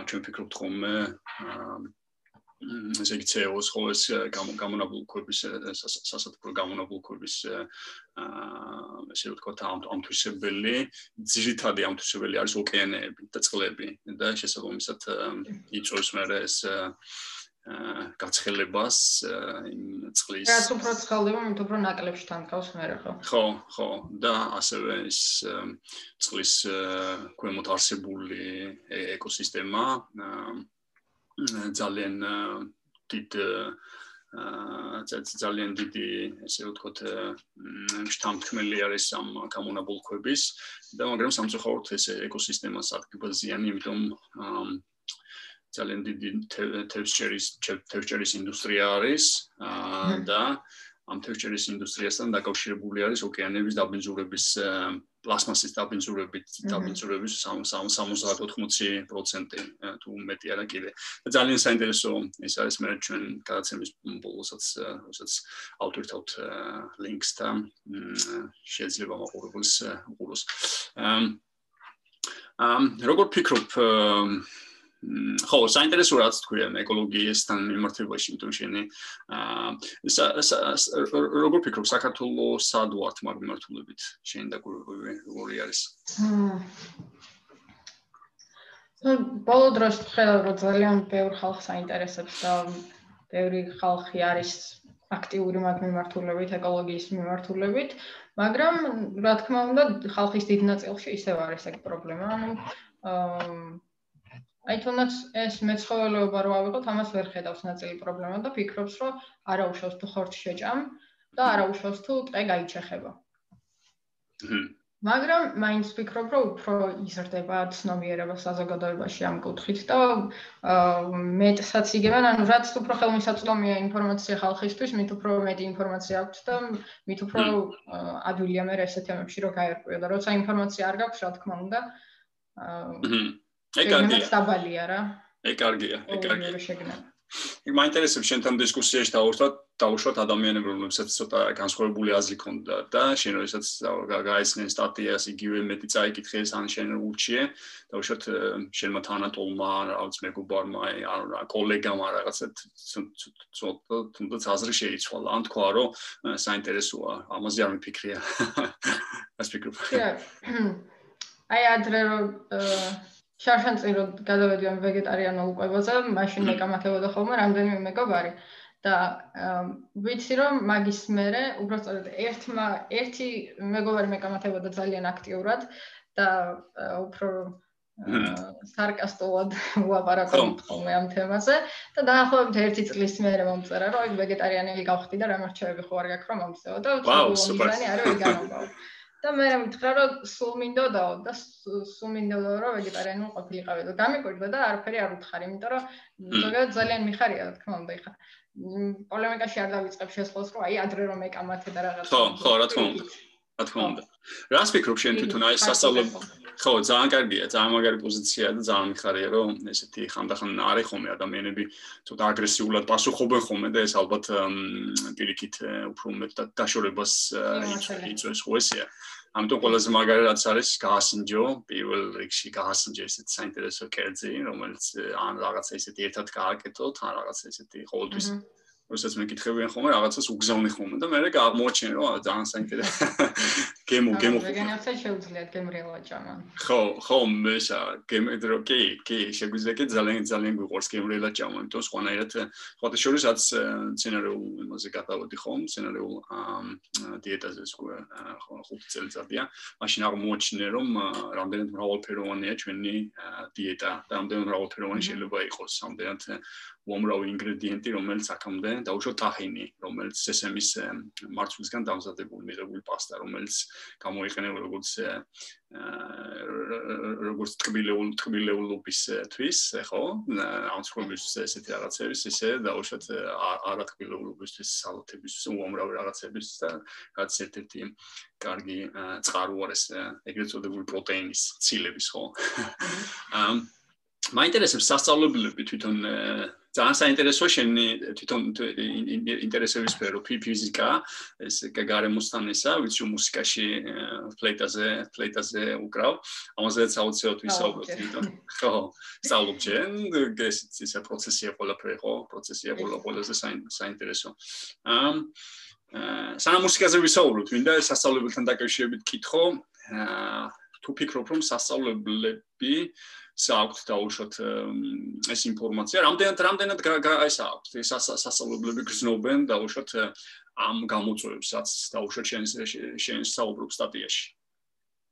ჩვენ ფიქრობთ ხოლმე ესე იგი CO-ს ხო ეს გამონაბულქვების სასათბურო გამონაბულქვების აა ესე ვთქვათ ამ ამ თვისებელი ძირითადი ამ თვისებელი არის ოკეანეები და წყლები და შესაბამისად იწვევს მე ეს აა გაცხელებას იმ წყლის რაც უფრო ცხელდება, მით უფრო ნაკლებში თანხავს მე ხო? ხო, ხო და ასევე ის წყლის ქვემოთ არსებული ეკოსისტემა აა ძალიან დიდ აა ძალიან დიდი ესე ვთქვათ შთამთქმელი არის ამ გამონაბოლქვების და მაგრამ სამწუხაროდ ეს ეკოსისტემას აკეთებს ზიანი, იმიტომ ძალიან დიდი თევზჭერის თევზჭერის ინდუსტრია არის და ამ თევზჭერის ინდუსტრიასთან დაკავშირებული არის ოკეანეების დაბინძურების პლასმასის დაბინძურებით დაბინძურების 70-80% თუ მეტი არა კიდე. და ძალიან საინტერესო ის არის მე ჩვენ გადაცემის ბოლოსაც რასაც ავტორთავთ ლინკს და შეიძლება მაყურებელს უყუროს. ამ როგორ ფიქრობ ხო, საინტერესო რაც თქვია ეკოლოგიასთან მიმართებაში, თუ შენი აა როგორ ფიქრობ საქართველოს სად ვართ მაგ მიმართულებით? შენ დაგვირგვი როგორი არის? ну, ბოლო დროს ხედავ, რომ ძალიან ბევრ ხალხს აინტერესებს და ბევრი ხალხი არის აქტიური მაგ მიმართულებით, ეკოლოგიის მიმართულებით, მაგრამ რა თქმა უნდა, ხალხის დიდ ნაწილში ისევ არის ეგ პრობლემა. ანუ აა აი თუნდაც ეს მეცხოველეობა რო ავიღოთ, ამას ვერ ხედავს ნაწილი პრობლემა და ფიქრობს, რომ არაუშავს თუ ხორც შეჭამ და არაუშავს თუ ტყე გაიჩეხება. მაგრამ მაინც ფიქრობ, რომ უფრო იზრდება ცნობიერება საზოგადოებაში ამ კუთხით და მეტსაც იგებენ, ანუ რაც უფრო ხელმისაწვდომია ინფორმაცია ხალხისთვის, მით უფრო მეტი ინფორმაცია აქვს და მით უფრო ადვილია მე ეს თემებში რო გაერკვიო და როცა ინფორმაცია არ გაქვს, რა თქმა უნდა, აა ეგ კარგია. სტაბალია რა. ეგ კარგია, ეგ კარგია. იქ მაინტერესებს შენთან დისკუსიაში დავუშვათ დავუშვათ ადამიანებს რომლებსაც ცოტა განსხვავებული აზრი ქონდა და შენ როდესაც გაიცნე სტატიას იგივე მეტი წაიკითხეს ან შენ ურჩიე დავუშვათ შენმა თანატოლმა რაღაც მეგობარმა ან რა კოლეგამ რაღაცა ცოტა თუნდაც აზრი შეიცვალა. ან თქვა რომ საინტერესოა. ამაზე არ მიფიქრია. ასე ფიქრობ აი ადრე რომ შარშანწი რო გადავედიან ვეგეტარიანულ ყვებაზე, მაშინ მეკამათებოდა ხოლმე რამდენიმე მეგობარი. და ვიცი რომ მაგის მერე უბრალოდ ერთმა ერთი მეგობარი მეკამათებოდა ძალიან აქტიურად და უფრო სარკასტულად უაპარაკობთ ხოლმე ამ თემაზე. და დაახლოებით ერთი წლის მერე მომწერა რომ ვეგეტარიანელი გავხდი და რა მარჩევები ხო არ გაქვს რომ მომწეო და სულ მიზანი არ ვეგ განობა და მე მითხრა რომ სულ მინდოდაო და სულ მინდოდა რომ ვეგეტარიანული ყოფილიყავი და დამიკვირდა და არაფერი არ უთხარი, იმიტომ რომ ზოგადად ძალიან მიხარია რა თქმა უნდა იხა. პოლემიკაში არ დავიწყებ შესხოს რომ აი ადრე რომ ეკამათე და რაღაც ხო, ხო, რა თქმა უნდა. რა თქმა უნდა. რას ფიქრობ შენ თვითონ აი სასწავლებლო ხო, ძალიან კარგია, ძალიან მაგარი პოზიციაა და ძალიან მიხარია, რომ ესეთი ხანდახან არის ხოლმე ადამიანები ცოტა აგრესიულად პასუხობენ ხოლმე და ეს ალბათ პირიქით უფრო მეტ დაშორებას იწვევს ხო ესეა. ამიტომ ყველაზე მაგარი რაც არის გაასინჯო, პირველ რიგში გაასინჯო ესეთ საინტერესო კერძი, რომელიც ან რაღაცა ესეთი ერთად გააკეთოთ, ან რაღაცა ესეთი ყოველთვის როდესაც მეკითხებიან ხოლმე რაღაცას უგზავნი ხოლმე და მე რა აღმოჩენ რომ ძალიან საინტერესო. გემო გემო ვეგანებსაც შეუძლიათ გემრიელა ჭამა ხო ხო მე სა გემედრო კი კი შეგვიძლია კი ძალიან ძალიან გვიყურს გემრიელა ჭამა იმიტომ სხვანაირად ხოთა შორის რაც სცენარიულ იმაზე გადავოდი ხომ სცენარიულ დიეტაზე სხვა ხო ხუთი წელიწადია მაშინ აღმოჩინე რომ რამდენად მრავალფეროვანია ჩვენი დიეტა და რამდენად მრავალფეროვანი შეიძლება იყოს რამდენად უამრავი ინგრედიენტი, რომელიც აქამდე დაუშვათ ტაჰინი, რომელიც სესემის მარცვლისგან დამზადებული მიღებული პასტა, რომელიც გამოიყენება როგორც როგორც ტკბილეულ ტკბილეულობის თვის, ხო? ამ ცხოვრების ესეთი რაღაცების, ისე დაუშვათ არა ტკბილეულობისთვის სალათების უამრავი რაღაცების და რაც ერთ-ერთი კარგი წყარო არის ეგრეთ წოდებული პროტეინის ცილების, ხო? ამ მაინტერესებს სასწავლებლები თვითონ ძალიან საინტერესო შენი თვითონ ინტერესების სფერო ფიზიკა ეს გარემოსთან ისა ვიცი მუსიკაში ფლეიტაზე ფლეიტაზე უკრავ ამაზეც აუცილებლად ვისაუბროთ თვითონ. ხო სწავლობ ჯენ ეს ის პროცესია ყველაფერი ხო პროცესია ყველა ყველაზე საინტერესო. ამ სანამ მუსიკაზე ვისაუბროთ მინდა სასწავლებელთან დაკავშირებით კითხო თუ ფიქრობ რომ სასწავლებლები საქვთ დაუშვათ ეს ინფორმაცია. რამდენად რამდენად ეს აქვს ეს სასწავლებლები გზნობენ დაუშვათ ამ გამოწვევებს, რაც დაუშვათ შენ შენ საუბრობ სტატიაში.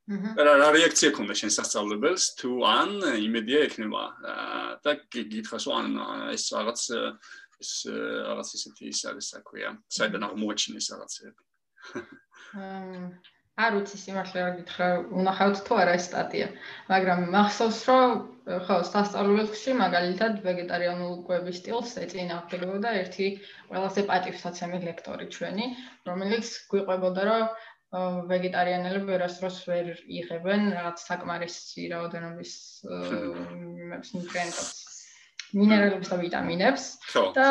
რა რა რეაქცია ქონდა შენ სასწავლებელს თუ ან იმედია ექნება და გითხას ან ეს რაღაც ეს რაღაც ისეთი ის არის საქმეა საიდან აღმოაჩინეს რაღაცები არ ვიცი სიმართლე რა გითხრა, უნახავთ თუ არა ეს სტატია, მაგრამ მახსოვს რომ ხო, სასწავლებლებში მაგალითად ვეგეტარიანულ კვების სტილს ეწინააღმდეგებოდა ერთი ყველაზე პატივსაცემი ლექტორი ჩვენი, რომელიც გვიყვებოდა რომ ვეგეტარიანელები ვერასდროს ვერ იღებენ რაღაც საკმარისი რაოდენობის ნუტრიენტებს მინერალებს და ვიტამინებს და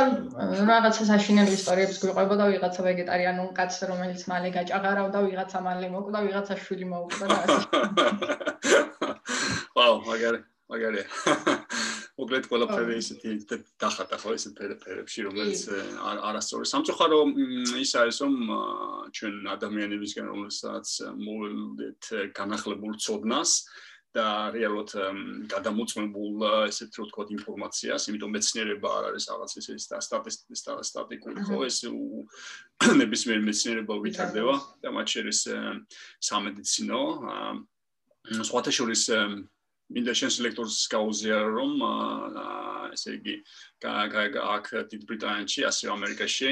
რაღაცა საშინელი ისტორიებს გვიყვებოდა ვიღაცა ვეგეტარიანულ კაცს რომელიც მალე გაჭაღარავდა ვიღაცა მალე მოკვდა ვიღაცა შვილი მოუკვდა და ასე ვაუ მაგარი მაგარი მოკლედ ყველაფერი ისეთი დახატა ხო ისეთ ფერებში რომელიც არასწორი. სამწუხარო ის არის რომ ჩვენ ადამიანებისგან რომელსაც მოვლდეთ განახლებულ ცოდნას და რეალურად გადამოწმებულ ესეთ რო თქვა ინფორმაციას, იმიტომ მეცნიერება არ არის რაღაც ესე სტატისტიკა სტატიკური ხო? ეს ნებისმიერ მეცნიერება ვითარდება და მათ შორის სამედიცინო სხვათა შორის მინდა შენ სელექტორს გაუზიარო რომ ესე იგი აქ დიდ ბრიტანეთში ასე ამერიკაში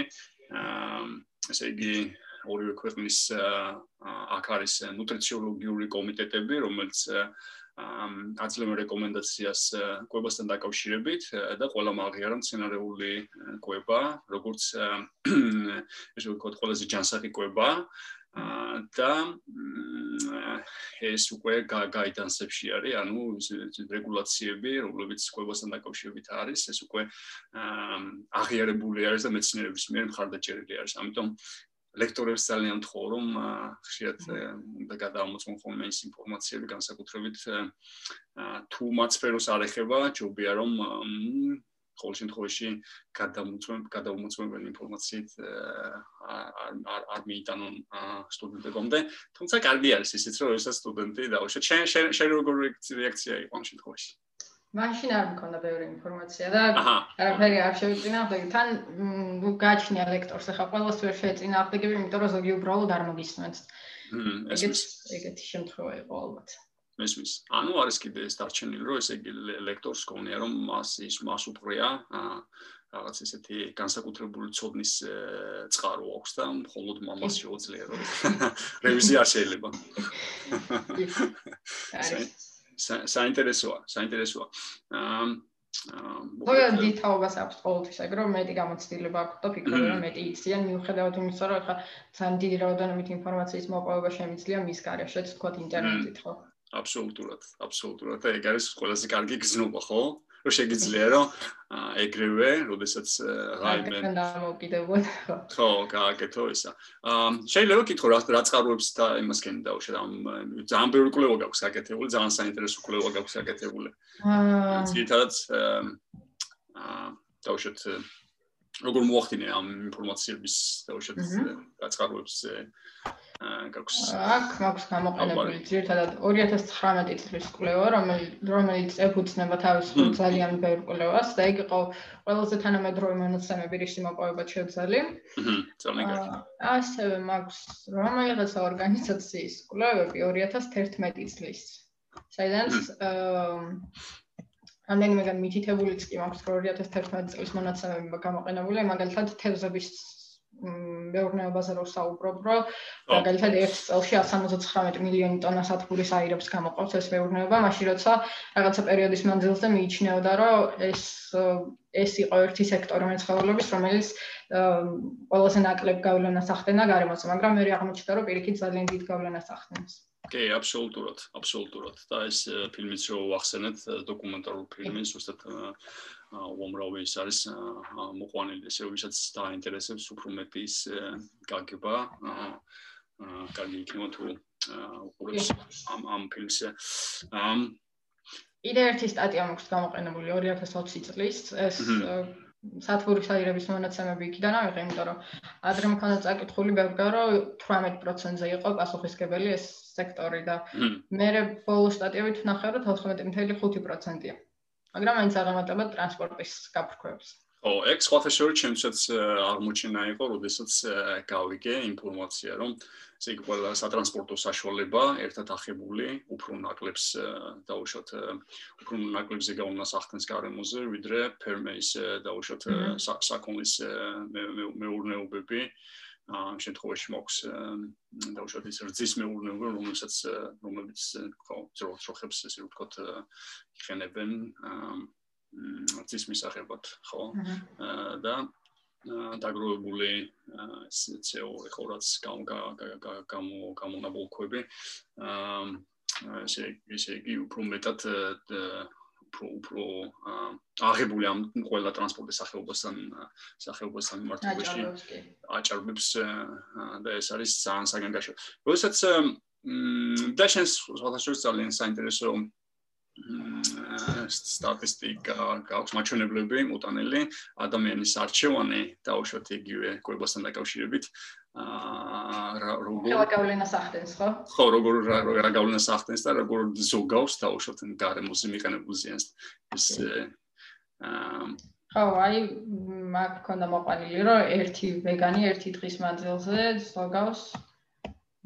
ესე იგი ორივე ქვეყნის აქ არის ნუტრიციოლოგიური კომიტეტები, რომელიც აძლევენ რეკომენდაციას კვებასთან დაკავშირებით და ყველა მაგიარა მცენარეული კვება, როგორც ესე ვთქვათ, ყველაზე ჯანსაღი კვება და ეს უკვე გაიდანსებში არის, ანუ რეგულაციები, რომლებიც კვებასთან დაკავშირებით არის, ეს უკვე აღიარებული არის და მეცნიერების მიერ მხარდაჭერილი არის. ამიტომ ლექტორებს ძალიან თხოვ რომ ხშირად უნდა გადაამოწმონ ხოლმე ის ინფორმაციები განსაკუთრებით თუ მათ სფეროს არ ეხება ჯობია რომ ყოველ შემთხვევაში გადამოწმებ გადამოწმებელი ინფორმაციით არ არ მიიტანონ სტუდენტებამდე. თუმცა კარგი არის ისიც რომ ესა სტუდენტი დაუშვათ. შენ შენ როგორი რეაქცია იყო ამ შემთხვევაში მაშინ არ მქონდა ბევრი ინფორმაცია და არაფერი არ შევიწინააღმდეგე. თან გაჩნია ლექტორს, ახლა ყველას ვერ შეეწინააღმდეგები, იმიტომ რომ ზოგი უბრალოდ არ მოგისმენთ. ეგეთ ეგეთი შემთხვევა იყო ალბათ. მესმის. ანუ არის კიდე ეს დარჩენილი, რომ ესე იგი ლექტორს გქონია, რომ მას ის მას უყრია რაღაც ესეთი განსაკუთრებული ცოდნის წყარო აქვს და მხოლოდ მამას შეუძლია რომ რევიზია შეიძლება. არის საინტერესოა, საინტერესოა. აა მოკლედ დიტაობას აქვს ყოველთვის, ეგ რომ მეტი გამოცდილება აქვს და ფიქრობ რომ მეტი იციან მიუხედავად იმისა, რომ ახლა ძალიან დიდი რაოდენობით ინფორმაციის მოპოვება შემიძლია მის გარეშეც, თქვა ინტერნეტით, ხო? აბსოლუტურად, აბსოლუტურად. ეგ არის ყველაზე კარგი გზნობა, ხო? რომ შეგიძლია რომ ეგრევე, როდესაც რაიმე დამოკიდებულა. ხო, გააკეთო ისა. აა შეიძლება კითხო რა რა წყაროებს და იმას კენ დაუშვე ამ ძალიან ბევრი კვლევა გაქვს აკეთებული, ძალიან საინტერესო კვლევა გაქვს აკეთებული. აა ცირთადად აა დაუშვეთ როგორ მოახდინე ამ ინფორმაციების დაუშვეთ რაწყაროებს გაქვს აქ მაქვს გამოყენებული ძირთადად 2019 წლის კვლევა რომელიც ეფუძნება თავის ძალიან ბევრ კვლევას და იქ იყო ყველაზე თანამედროვე მონაცემები რისი მოპოვება შეძლი ასევე მაქვს რომელიღაც ორგანიზაციის კვლევები 2011 წლის. საიდანაც რამდენიმე მითითებულიც კი მაქვს 2011 წლის მონაცემები გამოყენებული მაგალითად თევზების მეურნეობაზე რო საუბრობ, რომ მაგალითად ერთ წელში 179 მილიონი ტონა სათბურის აირებს გამოყავს ეს მეურნეობა, მაშინ როცა რაღაცა პერიოდის მანძილზე მიიჩნეოდა, რომ ეს ეს იყო ერთი სექტორი მეცხოველების, რომელიც ყველაზე ნაკლებ გავლენას ახდენა გარემოზე, მაგრამ მე აღმოჩნდა, რომ პირიქით ძალიან დიდ გავლენას ახდენს. კი, აბსოლუტურად, აბსოლუტურად. და ეს ფილმიც რო ვახსენეთ, დოკუმენტარული ფილმი, უბრალოდ უამრავი ის არის მოყვანილი, ესე ვისაც დაინტერესებს უფრო მეტი ის გაგება. კარგი იქნება თუ უყურებს ამ ამ ფილმს. ამ იდე ერთი სტატია მაქვს გამოყენებული 2020 წლის ეს სათბურის აირების მონაცემები იქიდან ავიღე, იმიტომ რომ ადრე მქონდა წაკითხული ბევრგა, რომ 18%-ზე იყო პასუხისგებელი ეს სექტორი და მე ბოლო სტატიებით ვნახე, რომ 14.5%-ია. მაგრამ მაინც აღემატება ტრანსპორტის გაფრქვევებს. ო, ეგ სხვათა შორის ჩემსაც აღმოჩენა იყო, როდესაც გავიგე ინფორმაცია, რომ ესე იგი ყველა სატრანსპორტო საშუალება ერთად ახებული უფრო ნაკლებს დაუშვათ უფრო ნაკლებზე გაუნას ახდენს გარემოზე, ვიდრე ფერმეის დაუშვათ საკონლის მეურნეობები. ამ შემთხვევაში მოქს დაუშვათ ის რძის მეურნეობა, რომელსაც რომელიც ხო ძროხებს ესე ვთქვათ იყენებენ რძის მისაღებად, ხო? და დაგროვებული CO2 ხო რაც გამო გამონაბოლქვები აა ესე ესე იგი უფრო მეტად უფრო უფრო აღებული ამ ყველა ტრანსპორტის სახეობასთან სახეობასთან მიმართებაში აჭარბებს და ეს არის ძალიან საგანგაშო. როდესაც და შენს სხვადასხვა ძალიან საინტერესო სტატისტიკა გაქვს მაჩვენებლები მუტანელი ადამიანის არჩევანი დაუშვათ იგივე კვებასთან დაკავშირებით აა როგორ რა გავლენას ახდენს ხო? ხო, როგორ რა გავლენას ახდენს და როგორ ზოგავს დაუშვათ გარემოზე მიყენებულ ზიანს ეს აა ხო, აი მაგ ქონდა მოყანილი რომ ერთი ვეგანი ერთი დღის მანძილზე ზოგავს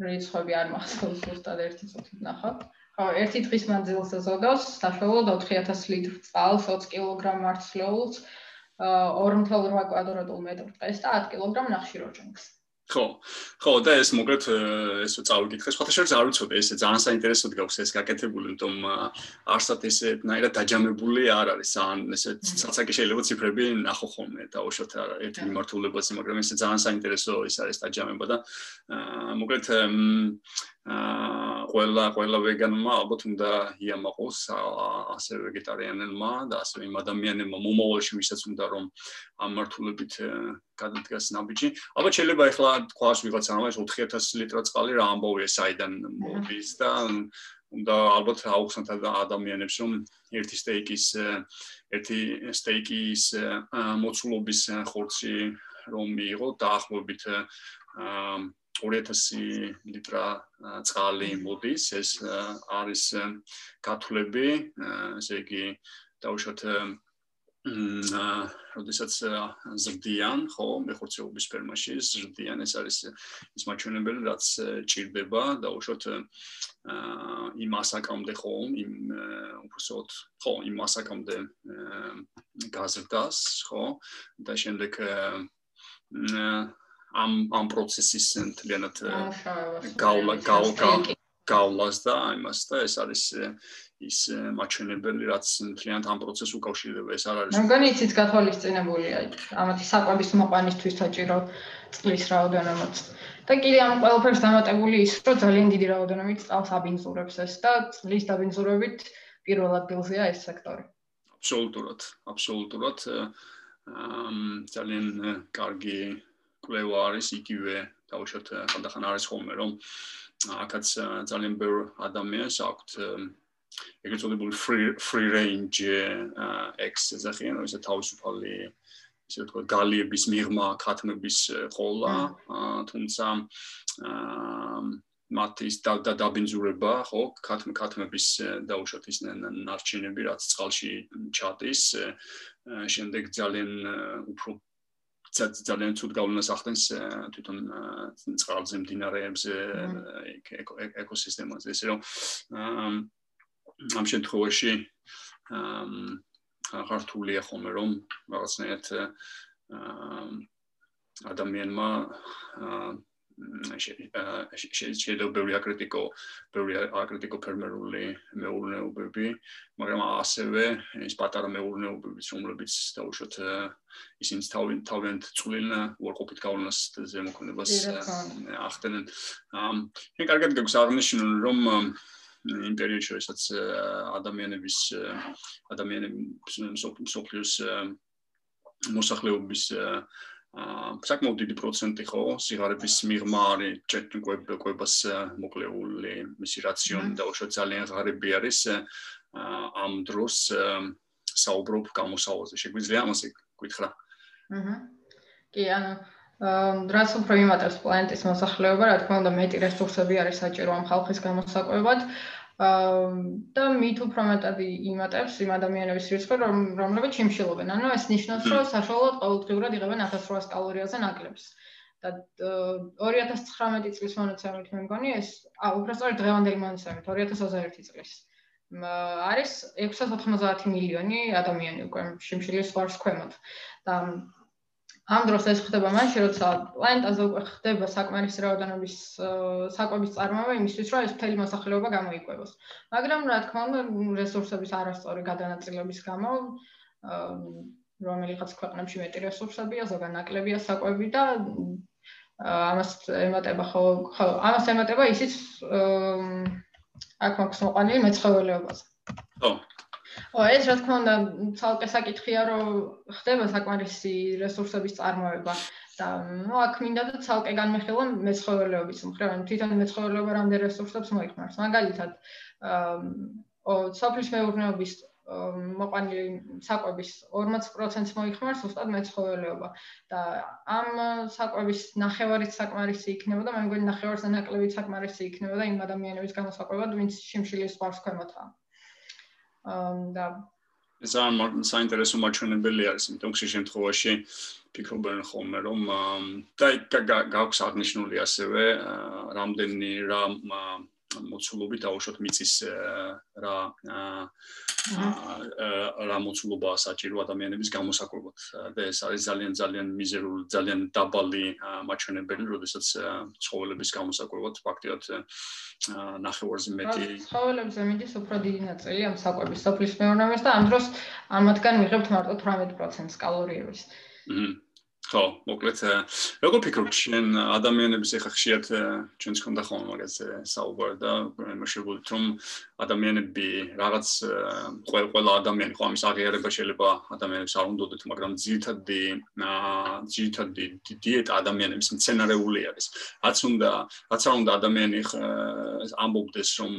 რიცხვები არ მახსოვს უბრალოდ ერთი წუთით ნახავ. ხო, ერთი დღის მანძილზე ზოგავს საშუალოდ 4000 ლიტრ წყალს, 20 კილოგრამ მარცვლეულს, 2.8 კვადრატულ მეტრ წეს და 10 კილოგრამ ნახშირორჟანგს. ხო ხო და ეს მოკლედ ეს წავიკითხე სხვა შეიძლება არ ვიცოდი ეს ძალიან საინტერესოდ გაქვს ეს გაკეთებული იმიტომ არსად ეს ნაირად დაჯამებული არ არის ან ესე ცალსაკი შეიძლება ციფრები ნახო ხოლმე და უშოთ ერთი მიმართულებაზე მაგრამ ეს ძალიან საინტერესო ის არის დაჯამება და მოკლედ აა ყველა ყველა ვეგანმა ალბათ უნდა იამაყოს ასე ვეგეტარიანელმა და ასე იმ ადამიანებმა მომავალში ვისაც უნდა რომ ამ მართულებით გადადგას ნაბიჯი. ალბათ შეიძლება ახლა თქვას ვიღაცა ამას 4000 ლიტრი წყალი რა ამბოვია საიდან მოდის და უნდა ალბათ აუხსნათ ადამიანებს რომ ერთი სტეიკის ერთი სტეიკის მოცულობის ხორცი რომ მიიღო დაახლოებით აა 2000 ლიტრა წყალი მოდის. ეს არის გათვლები ესე იგი დაუშვათ აა როდესაც ზრდიან ხო მეხორცეობის ფერმაში ზრდიან ეს არის ის მაჩვენებელი რაც ჭირდება. დაუშვათ აა იმ ასაკამდე ხო იმ უბრალოდ ხო იმ ასაკამდე გაზრდას ხო. და შემდეგ აა ამ ამ პროცესის მთლიანად გავლა გავლა გავლას და იმას და ეს არის ის მაჩვენებელი რაც მთლიანად ამ პროცესს უკავშირდება. ეს არ არის მგონი იცით გათვალისწინებულია ამათი საკვების მოყვანისთვის საჭირო წყლის რაოდენობით. და კიდე ამ ყველაფერს დამატებული ის რომ ძალიან დიდი რაოდენობით წყალს აბინძურებს ეს და წყლის დაბინძურებით პირველ ადგილზეა ეს სექტორი. აბსოლუტურად აბსოლუტურად ძალიან კარგი კვლევა არის იგივე დაუშვათ ხანდახან არის ხოლმე რომ აქაც ძალიან ბევრ ადამიანს აქვთ ეგრეთ წოდებული free free range x ზახიან ისე თავისუფალი ისე თქვა გალიების მიღმა ქათმების ყოლა თუმცა მათის და დაბინძურება ხო ქათმ ქათმების დაუშვათ ის ნარჩენები რაც წყალში ჩატის შემდეგ ძალიან უფრო ძალიან ცუდ გავლენას ახდენს თვითონ წყალზე მდინარეებზე ეკოსისტემაზე. ესე რომ ამ შემთხვევაში ხართულია ხოლმე რომ რაღაცნაირად ადამიანმა შეიძლება ბევრი აკრიტიკო ბევრი აკრიტიკო ფერმერული მეურნეობები, მაგრამ ასევე ის პატარა მეურნეობები, რომლებიც დაუშვათ ისინი თავენ თავენ წვლილ უარყოფით გავლენას ზემოქმედებას ახდენენ. ამ შენ კარგად გაქვს აღნიშნული რომ იმ პერიოდში რასაც ადამიანების ადამიანების სოფლიოს მოსახლეობის აა საკმაოდ დიდი პროცენტი ხო სიგარების მიღმა არის ჭეთნკვებას მოკლეული მისი რაციონი და უშო ძალიან ღარიბი არის ამ დროს საუბრობ გამოსავალზე. შეგვიძლია ამაზე გითხრა. აჰა. კი ანუ რაც უფრო იმატებს პლანეტის მოსახლეობა, რა თქმა უნდა, მეტი რესურსები არის საჭირო ამ ხალხის გამოსაკვებად. და მით უფრო მეტად იმატებს იმ ადამიანების რიცხვი, რომლებიც ჩიმშილობენ. ანუ ეს ნიშნავს, რომ საშუალოდ ყოველდღიურად იღებენ 1800 კალორიაზე ნაკლებს. და 2019 წლის მონაცემით მე მგონი ეს ა უბრალოდ დღევანდელი მონაცემით 2021 წლის არის 690 მილიონი ადამიანი უკვე შიმშილის ვარს ქვემოთ და ამ დროს ეს ხდება მაშინ, როცა პლანეტაზე უკვე ხდება საკმარისი რაოდენობის საკვების წარმოება იმისთვის, რომ ეს მთელი მოსახლეობა გამოიკვებოს. მაგრამ რა თქმა უნდა, რესურსების არასწორი გადანაწილების გამო რომელიღაც ქვეყნებში მეტი რესურსებია, ზოგან ნაკლებია საკვები და ამას ემატება ხო ხო ამას ემატება ისიც აქ მაქვს მოყანილი მეცხოველეობაზე. ხო ო ეს რა თქმა უნდა ცალკე საკითხია რომ ხდება საკმარისი რესურსების წარმოება და ნუ აქ მინდა და ცალკე განმეხილო მეცხოველეობის მხრივ. ანუ თვითონ მეცხოველეობა რამდენ რესურსებს მოიხმარს? მაგალითად ო სოფლის მეურნეობის მოყანილი საკვების 40%-ს მოიხმარს უბრალოდ მეცხოველეობა. და ამ საკვების ნახევარით საკმარისი იქნებოდა მე მგონი ნახევარს ნაკლები საკმარისი იქნებოდა იმ ადამიანების გამოსაკვებად ვინც შიმშილის სპორტს ქვემოთაა და ეს ამ საინტერესო მაჩვენებელი არის, იმიტომ რომ შემთხვევაში ფიქრობენ ხოლმე რომ და გაქვს აღნიშნული ასევე რამდენი რა მოცულობით აუშვათ მიწის რა რა მოცულობა საჭირო ადამიანების გამოსაკვებად. და ეს არის ძალიან ძალიან მიზერული ძალიან დაბალი მაჩვენებელი, როდესაც ცხოველების გამოსაკვებად ფაქტიად ნახევარზე მეტი ცხოველებზე მიდის უფრო დიდი ნაწილი ამ საკვების სოფლის მეურნეობის და ამ დროს ამათგან მიღებთ მარტო 18%-ს კალორიების. აჰა ხო, მოკლედ როგორ ფიქრობ შენ ადამიანების ახლა ხშირად ჩვენს კონდა ხოლმე მაგას საუბარ და მოშეგულით რომ ადამიანები რაღაც ყველა ადამიანი ხო ამის აღიარება შეიძლება ადამიანებს არ უნდათ, მაგრამ ძირითადი ძირითადი დიეტა ადამიანების მცენარეული არის. რაც უნდა, რაც არ უნდა ადამიანი ამბობდეს რომ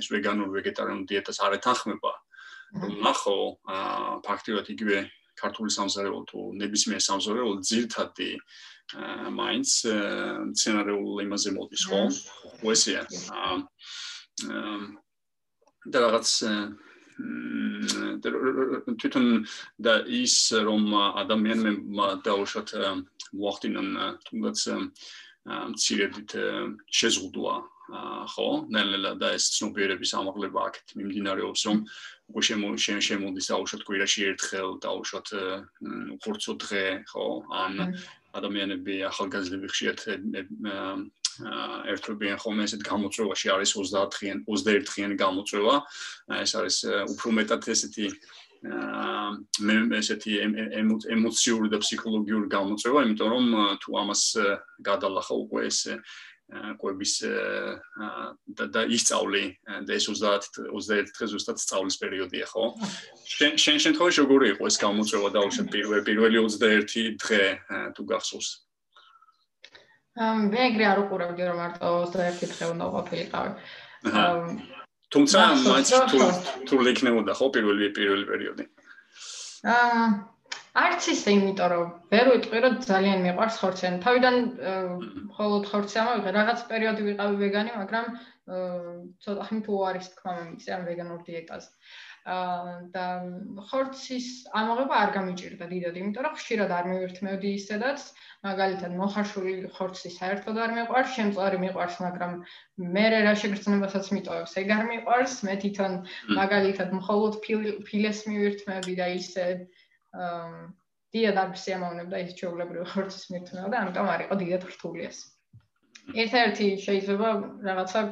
ეს ვეგანურ ვეგეტარიანულ დიეტას არ ეთანხმება. რომ ნახო, ფაქტიურად იგივე ქართული სამზარეულო თუ ნებისმიერ სამზარეულო ძირთადი მაინც სცენარულ იმაზე მოდის ხო? უესია. და რაღაც თვითონ და ის რომ ადამიანმა დაუშვათ მოახდინონ თუნდაც მცირედით შეზღუდვა ხო ნელ-ნელა და ეს ცნობიერების ამაღლება აქეთ მიმდინარეობს რომ უკვე შემოდის აუშვათ კვირაში ერთხელ დაუშვათ უხორცო დღე ხო? ან ადამიანები ახალგაზრდები ხშირად ერთობიან. ხოლმე ესეთ გამოწვევაში არის 30 დღიანი 21 დღიანი გამოწვევა ეს არის უფრო მეტად ესეთი მე ესეთი ემოციური და ფსიქოლოგიური გამოწვევა იმიტომ რომ თუ ამას გადალახა უკვე ეს კვების და და ისწავლი და ეს 30 21 დღე ზუსტად სწავლის პერიოდია ხო? შენ შენ შემთხვევაში როგორი იყო ეს გამოწვევა და უშენ პირველი პირველი 21 დღე თუ გახსოვს? ამ მე ეგრე არ უყურებდი რომ მარტო 21 დღე უნდა ყოფილიყავი. თუმცა მაინც თუ თუ ლიქნებოდა ხო პირველი პირველი პერიოდი? აა არც ისე იმიტომ რომ ვერ ვიტყვი რომ ძალიან მიყვარს ხორციანი. თავიდან მხოლოდ ხორცი ამავიღე რაღაც პერიოდი ვიყავი ვეგანი, მაგრამ ცოტა ხნით უარის თქმა მომიწე ამ ვეგანურ დიეტაზე. აა და ხორცის ამაღება არ გამიჭირდა დიდად, იმიტომ რომ ხშირად არ მივირთმევდი ისედაც, მაგალითად მოხარშული ხორცი საერთოდ არ მიყვარს, შემწარი მიყვარს, მაგრამ მე რა შეგრძნებასაც მიტოვებს, ეგ არ მიყვარს, მე თვითონ მაგალითად მხოლოდ ფილეს მივირთმევდი და ისე დიად არ შეამოვნებდა ის ჩვეულებრივი ხორცის მირთმევა და ამიტომ არ იყო დიდად რთული ეს. ერთ-ერთი შეიძლება რაღაცა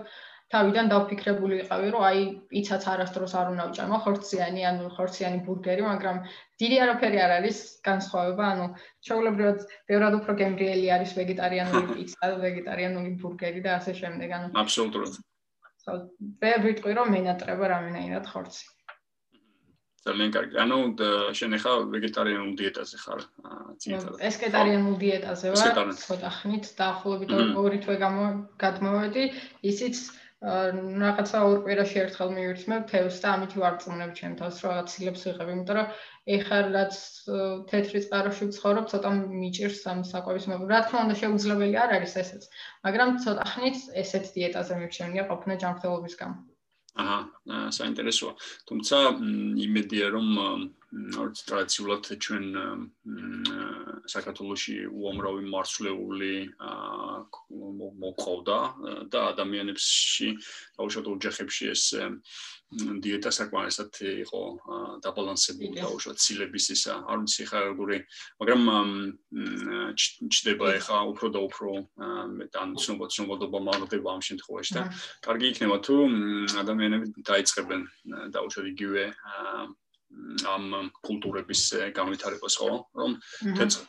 თავიდან დავფიქრებული ვიყავი, რომ აი პიცაც არასდროს არ უნდა ვჭამო, ხორციანი, ანუ ხორციანი ბურგერი, მაგრამ დიდი არაფერი არ არის განსხვავება, ანუ ჩვეულებრივად ბევრად უფრო გემრიელი არის ვეგეტარიანული პიცა, ვეგეტარიანული ბურგერი და ასე შემდეგ, ანუ აბსოლუტურად. ხო, ვერ ვიტყვი რომ მენატრება რამენაირად ხორცი. ძალიან კარგი. ანუ შენ ახლა ვეგეტარიანულ დიეტაზე ხარ, ძირითადად. ესკეტარიანულ დიეტაზე ვარ, ცოტა ხნით დაახლოებით ორი თვე გადმოვედი, ისიც რაღაცა ორ კვირაში ერთხელ მივირთმევ თევზს და ამით ვარწმუნებ ჩემ თავს, რომ რაღაც სილებს ვიღებ, იმიტომ რომ ეხლა რაც თეთრი წყაროში ვცხოვრობ, ცოტა მიჭირს ამ საკვების მოგ. რა თქმა უნდა, შეუძლებელი არ არის ესეც, მაგრამ ცოტა ხნით ესეთ დიეტაზე მივჩენია ყოფნა ჯანმრთელობის გამო. აჰა, საინტერესოა. თუმცა იმედია რომ როგორც ტრადიციულად ჩვენ საქართველოსი უამრავი მარცვლეული მოყავდა და ადამიანებში დაუშვათ ოჯახებში ეს დიეტა საკმარისად იყო დაბალანსებული დაუშვათ ცილების ისა არ ვიცი ხა როგორი მაგრამ ჩდება ეხა უფრო და უფრო მეტან ცნობად ცნობადობა მარდება ამ შემთხვევაში და კარგი იქნება თუ ადამიანები დაიწყებენ დაუშვათ იგივე ამ კულტურების განვითარებას ხო? რომ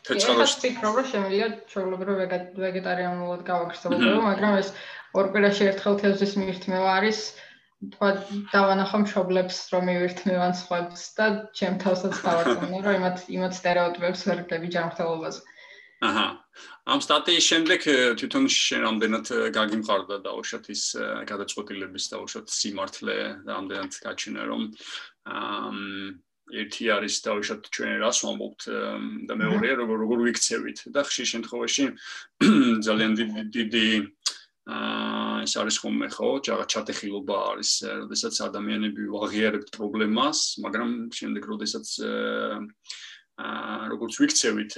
თეცხარაში ფიქრობ რომ შემიძლია ჩვეულებრივ ვეგეტარიანულად გავაგრძელო მაგრამ ეს ორ კვირაში ერთხელ თევზის მირთმევა არის თქვა დავანახო მშობლებს რომ მივირთმევან სხვებს და ჩემ თავსაც დავარწმუნე რომ იმათ იმათ стереოტიპებს ვერ გები ჯანმრთელობაზე. აჰა. ამ სტატიის შემდეგ თვითონ შენ რამდენად გაგიმყარდა და უშოთ ის გადაწყვეტილების და უშოთ სიმართლე რამდენად გაჩინა რომ ამ ერთი არის და უშოთ ჩვენ რას ვამბობთ და მეორეა როგორ როგორ ვიქცევით და ხშირ შემთხვევაში ძალიან დიდი დიდი აა ეს არის ხომ ხო, ჯაღა ჩატეხილობა არის, როდესაც ადამიანები ვაღიარებთ პრობლემას, მაგრამ შემდეგ როდესაც აა როგორც ვიქცევით,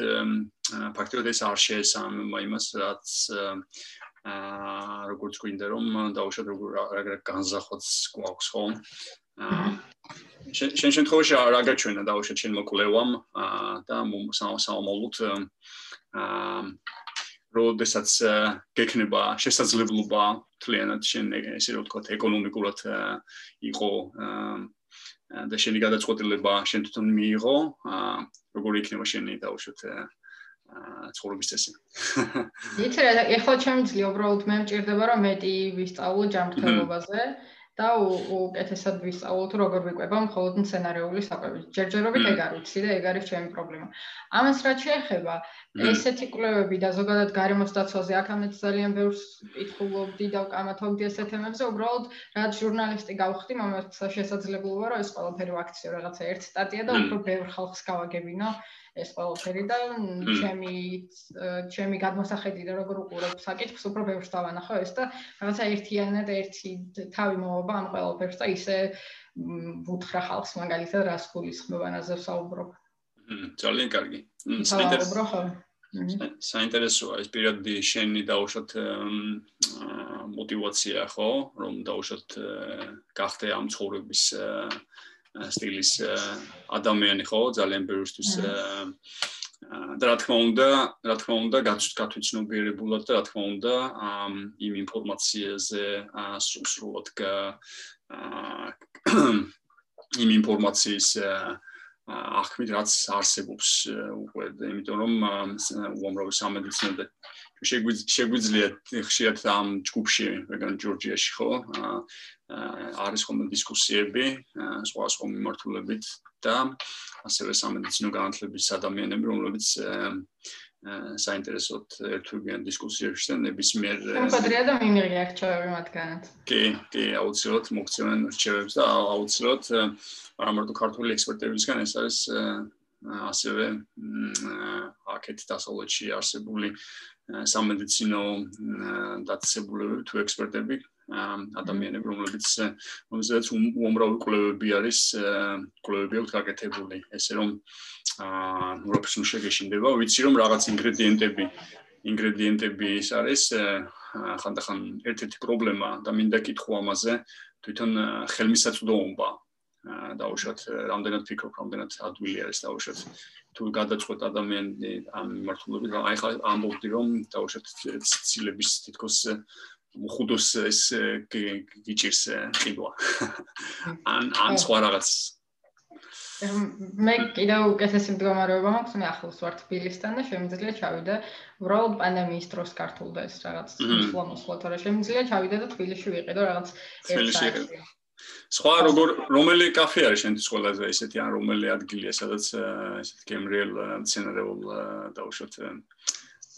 ფაქტობრივად ეს არ შეესაბამება იმას, რაც აა როგორც გვინდა რომ დაუშვათ როგორ რა განზახვაც გვაქვს ხო? აა შენ შემთხვევაში რა გაჩვენა დაუშვათ შენ მოკვლევამ აა და სამომავლოდ აა როდესაც გექნება შესაძლებლობა თლიანად შენ ესე რომ ვთქვა ეკონომიკურად იყო და შენი გადაწყვეტილება შენ თვითონ მიიღო როგორი იქნება შენი დაუშვათ ცხოვრების წესი. იცი რა, ეხლა შემიძლია უბრალოდ მე მჭირდება რომ მეტი ვისწავლო ჯანმრთელობაზე. და უკეთესად ვისწავლოთ როგორ ვიყვება მხოლოდ სცენარიული საკვები. ჯერჯერობით ეგ არ ვიცი და ეგ არის ჩემი პრობლემა. ამას რაც შეეხება, ესეთი კვლევები და ზოგადად გარემოს დაცვაზე აქამდე ძალიან ბევრს კითხულობდი და ვკამათობდი ესეთ თემებზე, უბრალოდ რაც ჟურნალისტი გავხდი, მომეც შესაძლებლობა რომ ეს ყველაფერი ვაქციო რაღაცა ერთ სტატია და უფრო ბევრ ხალხს გავაგებინო. ეს ყველაფერი და ჩემი ჩემი გადმოსახედი და როგორ უყურებ საკითხს უფრო ბევრს დავანახო ეს და რაღაცა ერთიანად ერთი თავი მოვა ამ ყველაფერს და ისე ვუთხრა ხალხს მაგალითად რას გულისხმობ ანაზე საუბრობ. ძალიან კარგი. საუბრობ ხო? საინტერესოა ეს პირადი შენი დაუშვათ мотивация ხო, რომ დაუშვათ გახდე ამ ცხოვრების აა სტილის ადამიანი ხო ძალიან ბევრისთვის და რა თქმა უნდა რა თქმა უნდა გათვითცნობიერებულად და რა თქმა უნდა იმ ინფორმაციაზე სრულად იმ ინფორმაციის ახმით რაც არსებობს უკვე იმიტომ რომ უამრავი სამედიცინო და შეგვიძლია ხშირად ამ ჯგუფში ვეგან ჯორჯიაში ხო? არის ხოლმე დისკუსიები სხვა სხვა მიმართულებით და ასევე სამედიცინო განათლების ადამიანები რომლებიც საინტერესოდ ერთვებიან დისკუსიებში და ნებისმიერ პატრია და მიმიღია რჩევები მათგანაც კი კი აუცილებლად მოგცემენ რჩევებს და აუცილებლად არა მარტო ქართული ექსპერტებისგან ეს არის ასევე აქეთ დასავლეთში არსებული სამედიცინო დაწესებულებები თუ ექსპერტები ადამიანები რომლებიც რომელზეც უამრავი კვლევები არის კვლევები აქვს გაკეთებული. ესე რომ აა ნუროფის მშეგეშინდება ვიცი რომ რაღაც ინგრედიენტები ინგრედიენტები ის არის ხანდახან ერთ-ერთი პრობლემა და მინდა კითხო ამაზე თვითონ ხელმისაწვდომობა დაუშვათ რამდენად ფიქრობ რამდენად ადვილი არის დაუშვათ თუ გადაწყვეტ ადამიანი ამ მიმართულებით აი ხა ამბობდი რომ დაუშვათ ცილების თითქოს ხუდოს ეს გიჭირს ყიდვა. ან ან სხვა რაღაც. მე კიდევ უკეთესი მდგომარეობა მაქვს მე ახლოს ვარ თბილისთან და შემიძლია ჩავიდე უბრალოდ პანდემიის დროს ქართულდა ეს რაღაც ისლა მოსვლა თორე შემიძლია ჩავიდე და თბილისში ვიყიდო რაღაც ერთ სხვა როგორ რომელი კაფე არის შენთვის ყველაზე ესეთი ან რომელი ადგილია სადაც ესეთი გემრიელ მცენარეულ დაუშვათ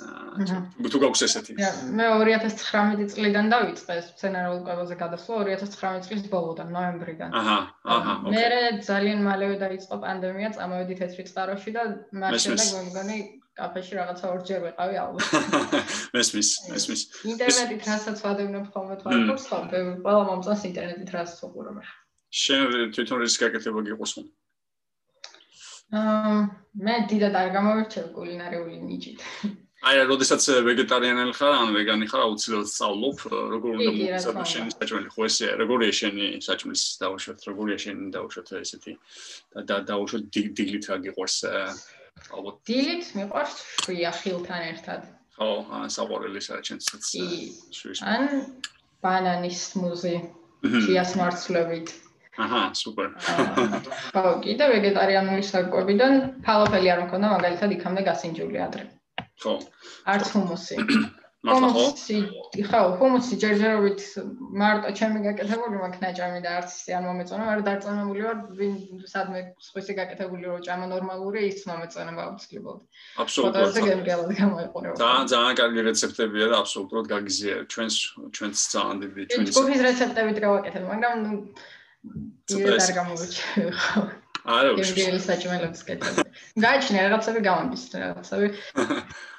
თუ გაქვს ესეთი. მე 2019 წლიდან დავიწყე ეს მცენარეულ კვებაზე გადასვლა 2019 წლის ბოლოდან ნოემბრიდან. აჰა აჰა მე ძალიან მალევე დაიწყო პანდემია წამოვედი თეთრი წყაროში და მას შემდეგ მე მგონი კაფეში რაღაცა ორჯერ ვიყავი ალბათ. მესმის, მესმის. ინტერნეტით რასაც ვადევნებ ხოლმე თვალყურს, ხო, ყველა მომწონს ინტერნეტით რასაც ვუყურებ. შენ თვითონ ის გაკეთება გიყოს მო? აა მე დიდად არ გამოვირჩევ კულინარიული ნიჭით. აი როდესაც ვეგეტარიანელი ხარ, ან ვეგანი ხარ, აუცილებლად სწავლობ, როგორ უნდა მოხდეს შენი საჭმელი, ხო ესე, როგორია შენი საჭმლის დაუშვათ, როგორია შენი დაუშვათ ესეთი და დაუშვათ დილით რა გიყვარს ალბათ. დილით მიყვარს შვია ხილთან ერთად. ხო, ან საყვარელი საჭმელსაც შვია. ან ბანანის სმუზი. შვიას მარცვლებით. აჰა, სუპერ. ხო, კიდე ვეგეტარიანული საკვებიდან ფალაფელი არ მქონდა, მაგალითად იქამდე გასინჯული ადრე. ხო. არც ჰუმუსი. ჰუმუსი, ხო, ჰუმუსი ჯერჯერობით მარტო ჩემი გაკეთებული მაქვს ნაჭამი და არც ისე არ მომეწონა, მაგრამ დარწმუნებული ვარ, ვინ სადმე სხვისი გაკეთებული რო ჭამა ნორმალური ის მომეწონება აუცილებლად. აბსოლუტურად. ფოტოზე გემგელად გამოიყურება. ძალიან ძალიან კარგი რეცეპტებია და აბსოლუტურად გაგიზიარებ ჩვენს ჩვენს ძალიან დიდი ჩვენი. ჯგუფის რეცეპტებით გავაკეთებ, მაგრამ ნუ ის არ გამოვიჩე ხო. არა უშ. გემგელი საჭმელებს კეთებ. გაიჩნია რაღაცები გამომდის, რაღაცები.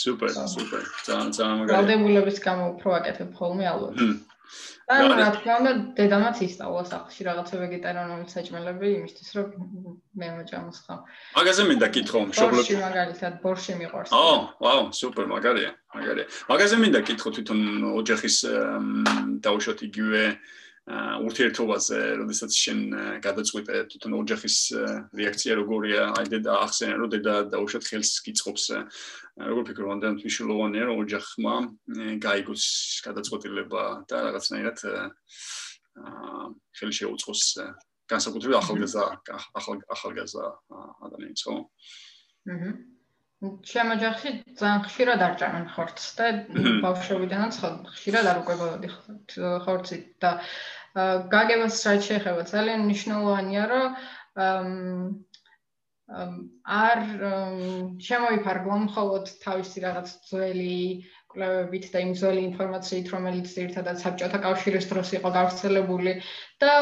სუპერ, სუპერ. ძალიან ძალიან მაგარი. ვალდებულების გამო უფრო აკეთებ ხოლმე ალბათ. ანუ რა თქმა უნდა, დედამაც ისწავლა სახლში რაღაცა ვეგეტარიანული საჭმელები იმისთვის, რომ მე მოჭამოს ხო. მაგაზე მინდა კითხო, მშობლები. ბორში მაგალითად, ბორში მიყვარს. ო, ვაუ, სუპერ, მაგარია, მაგარია. მაგაზე მინდა კითხო თვითონ ოჯახის დაუშვათ იგივე ურთიერთობაზე, როდესაც შენ გადაწყვიტე თვითონ ოჯახის რეაქცია როგორია, აი დედა ახსენე რომ დედა დაუშვათ ხელს კიწყობს. როგორ ფიქრობ, ამდენ მნიშვნელოვანია რომ ოჯახმა გაიგოს გადაწყვეტილება და რაღაცნაირად აა ხელი შეუწყოს განსაკუთრებით ახალგაზრდა ახალგაზრდა ადამიანს, ხო? აჰა. ჩემ ოჯახში ძალიან ხშირად არ ჭამენ ხორცს და ბავშვობიდანაც ხშირად არ უყვებოდი ხორცით და გაგებას რაც შეეხება ძალიან მნიშვნელოვანია რომ არ შემოიფარგლო მხოლოდ თავისი რაღაც ძველი კვლევებით და იმ ძველი ინფორმაციით, რომელიც ერთადაც საბჭოთა კავშირის დროს იყო გავრცელებული და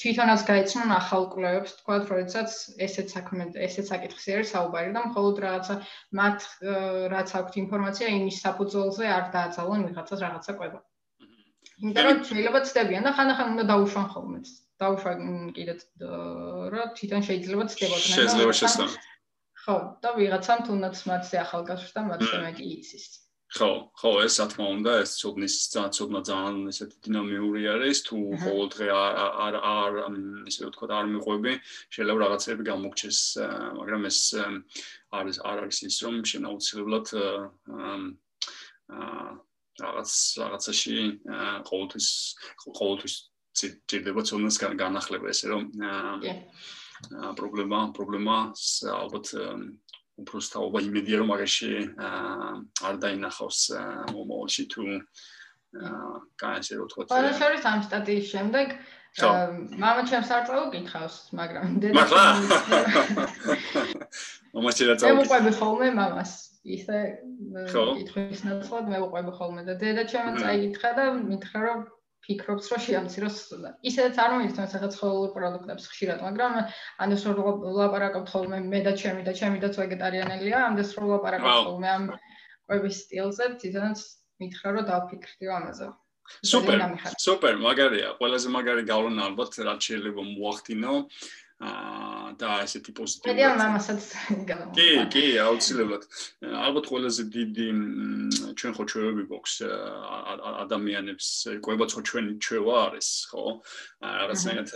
თვითონაც გაიცნონ ახალ კვლევებს, თქვა, როდესაც ესეც საქმე, ესეც საკითხი არის საუბარი და მხოლოდ რაღაცა მათ რაც აქვთ ინფორმაცია იმის საფუძველზე არ დააძალონ ვიღაცას რაღაცა კვება. იმიტომ რომ შეიძლება ცდებიან და ხანდახან უნდა დაუშვან ხოლმე. დაუშვან კიდეც რა თვითონ შეიძლება ცდებოდნენ. შეიძლება შესაძლოა. ხო, და ვიღაცამ თუნდაც მათზე ახალგაზრდა მათზე მეტი იცის. ხო, ხო, ეს რა თქმა უნდა, ეს ცოდნის ძალიან ცოდნა ძალიან ესეთი დინამიური არის, თუ ყოველ დღე არ არ ისე ვთქვა არ მიყვები, შეიძლება რაღაცები გამოგჩეს, მაგრამ ეს არის არ არის ის რომ შენაუცილებლად აა რაღაც რაღაცაში ყოველთვის ყოველთვის ჭირდება ცოდნას განახლება ესე რომ პრობლემა პრობლემა ალბათ უფრო სწავლა იმედია რომ მაგაში არ დაინახავს მომავალში თუ კაინს რო თქო. ყველა შორის ამ სტატიის შემდეგ მამა ჩემს არ წაუკითხავს, მაგრამ დედა მამა შეიძლება წაუკითხო. მე მოყვები ხოლმე მამას. ისე კითხვის ნაცვლად მე მოყვები ხოლმე და დედა ჩემს წაიკითხა და მითხრა რომ ფიქრობს რომ შეამციროს ისედაც არ ახლა ცხოველურ პროდუქტებს ხშირად მაგრამ ანდეს რომ ლაპარაკობთ ხოლმე მე და ჩემი და ჩემი და ვეგეტარიანელია ამდეს რომ ლაპარაკობთ ხოლმე ამ კვების სტილზე თვითონაც მითხრა რომ დავფიქრდი ამაზე. სუპერ სუპერ მაგარია ყველაზე მაგარი გავლენა ალბათ რაც შეიძლება მოახდინო აა და ესეთი პოზიტიური. მე მამასაც გამო. კი, კი, აუცილებლად. ალბათ ყველაზე დიდი ჩვენ ხო ჩვევები გვაქვს ადამიანებს, ყვებაც ხო ჩვენი ჩვევა არის, ხო? რაღაცნაირად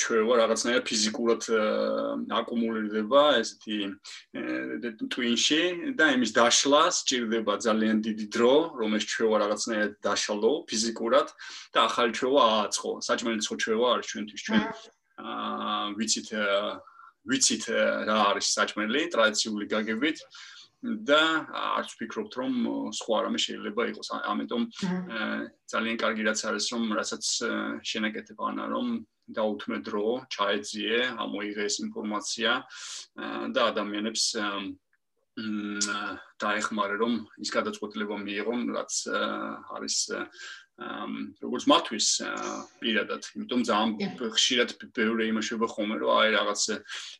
ჩვევა რაღაცნაირად ფიზიკურად აკუმულირდება ესეთი ტვინში და იმის დაშლა სჭირდება ძალიან დიდი დრო, რომ ეს ჩვევა რაღაცნაირად დაშალო ფიზიკურად და ახალი ჩვევა ააწყო. საჭმელი ხო ჩვევა არის ჩვენთვის ჩვენ აა ვიცით ვიცით რა არის საჭმელი ტრადიციული გაგებით და არც ვფიქრობთ რომ სხვა რამე შეიძლება იყოს. ამიტომ ძალიან კარგი რაც არის რომ რასაც შენაკეთებ ანა რომ დაუთმე დრო, ჩაეძიე, ამოიღე ეს ინფორმაცია და ადამიანებს მ დაეხმარე რომ ის გადაწყვეტილება მიიღონ, რაც არის როგორც მათვის პირადად, იმიტომ ძალიან ხშირად ბევრი იმაშობა ხომ რომ აი რაღაც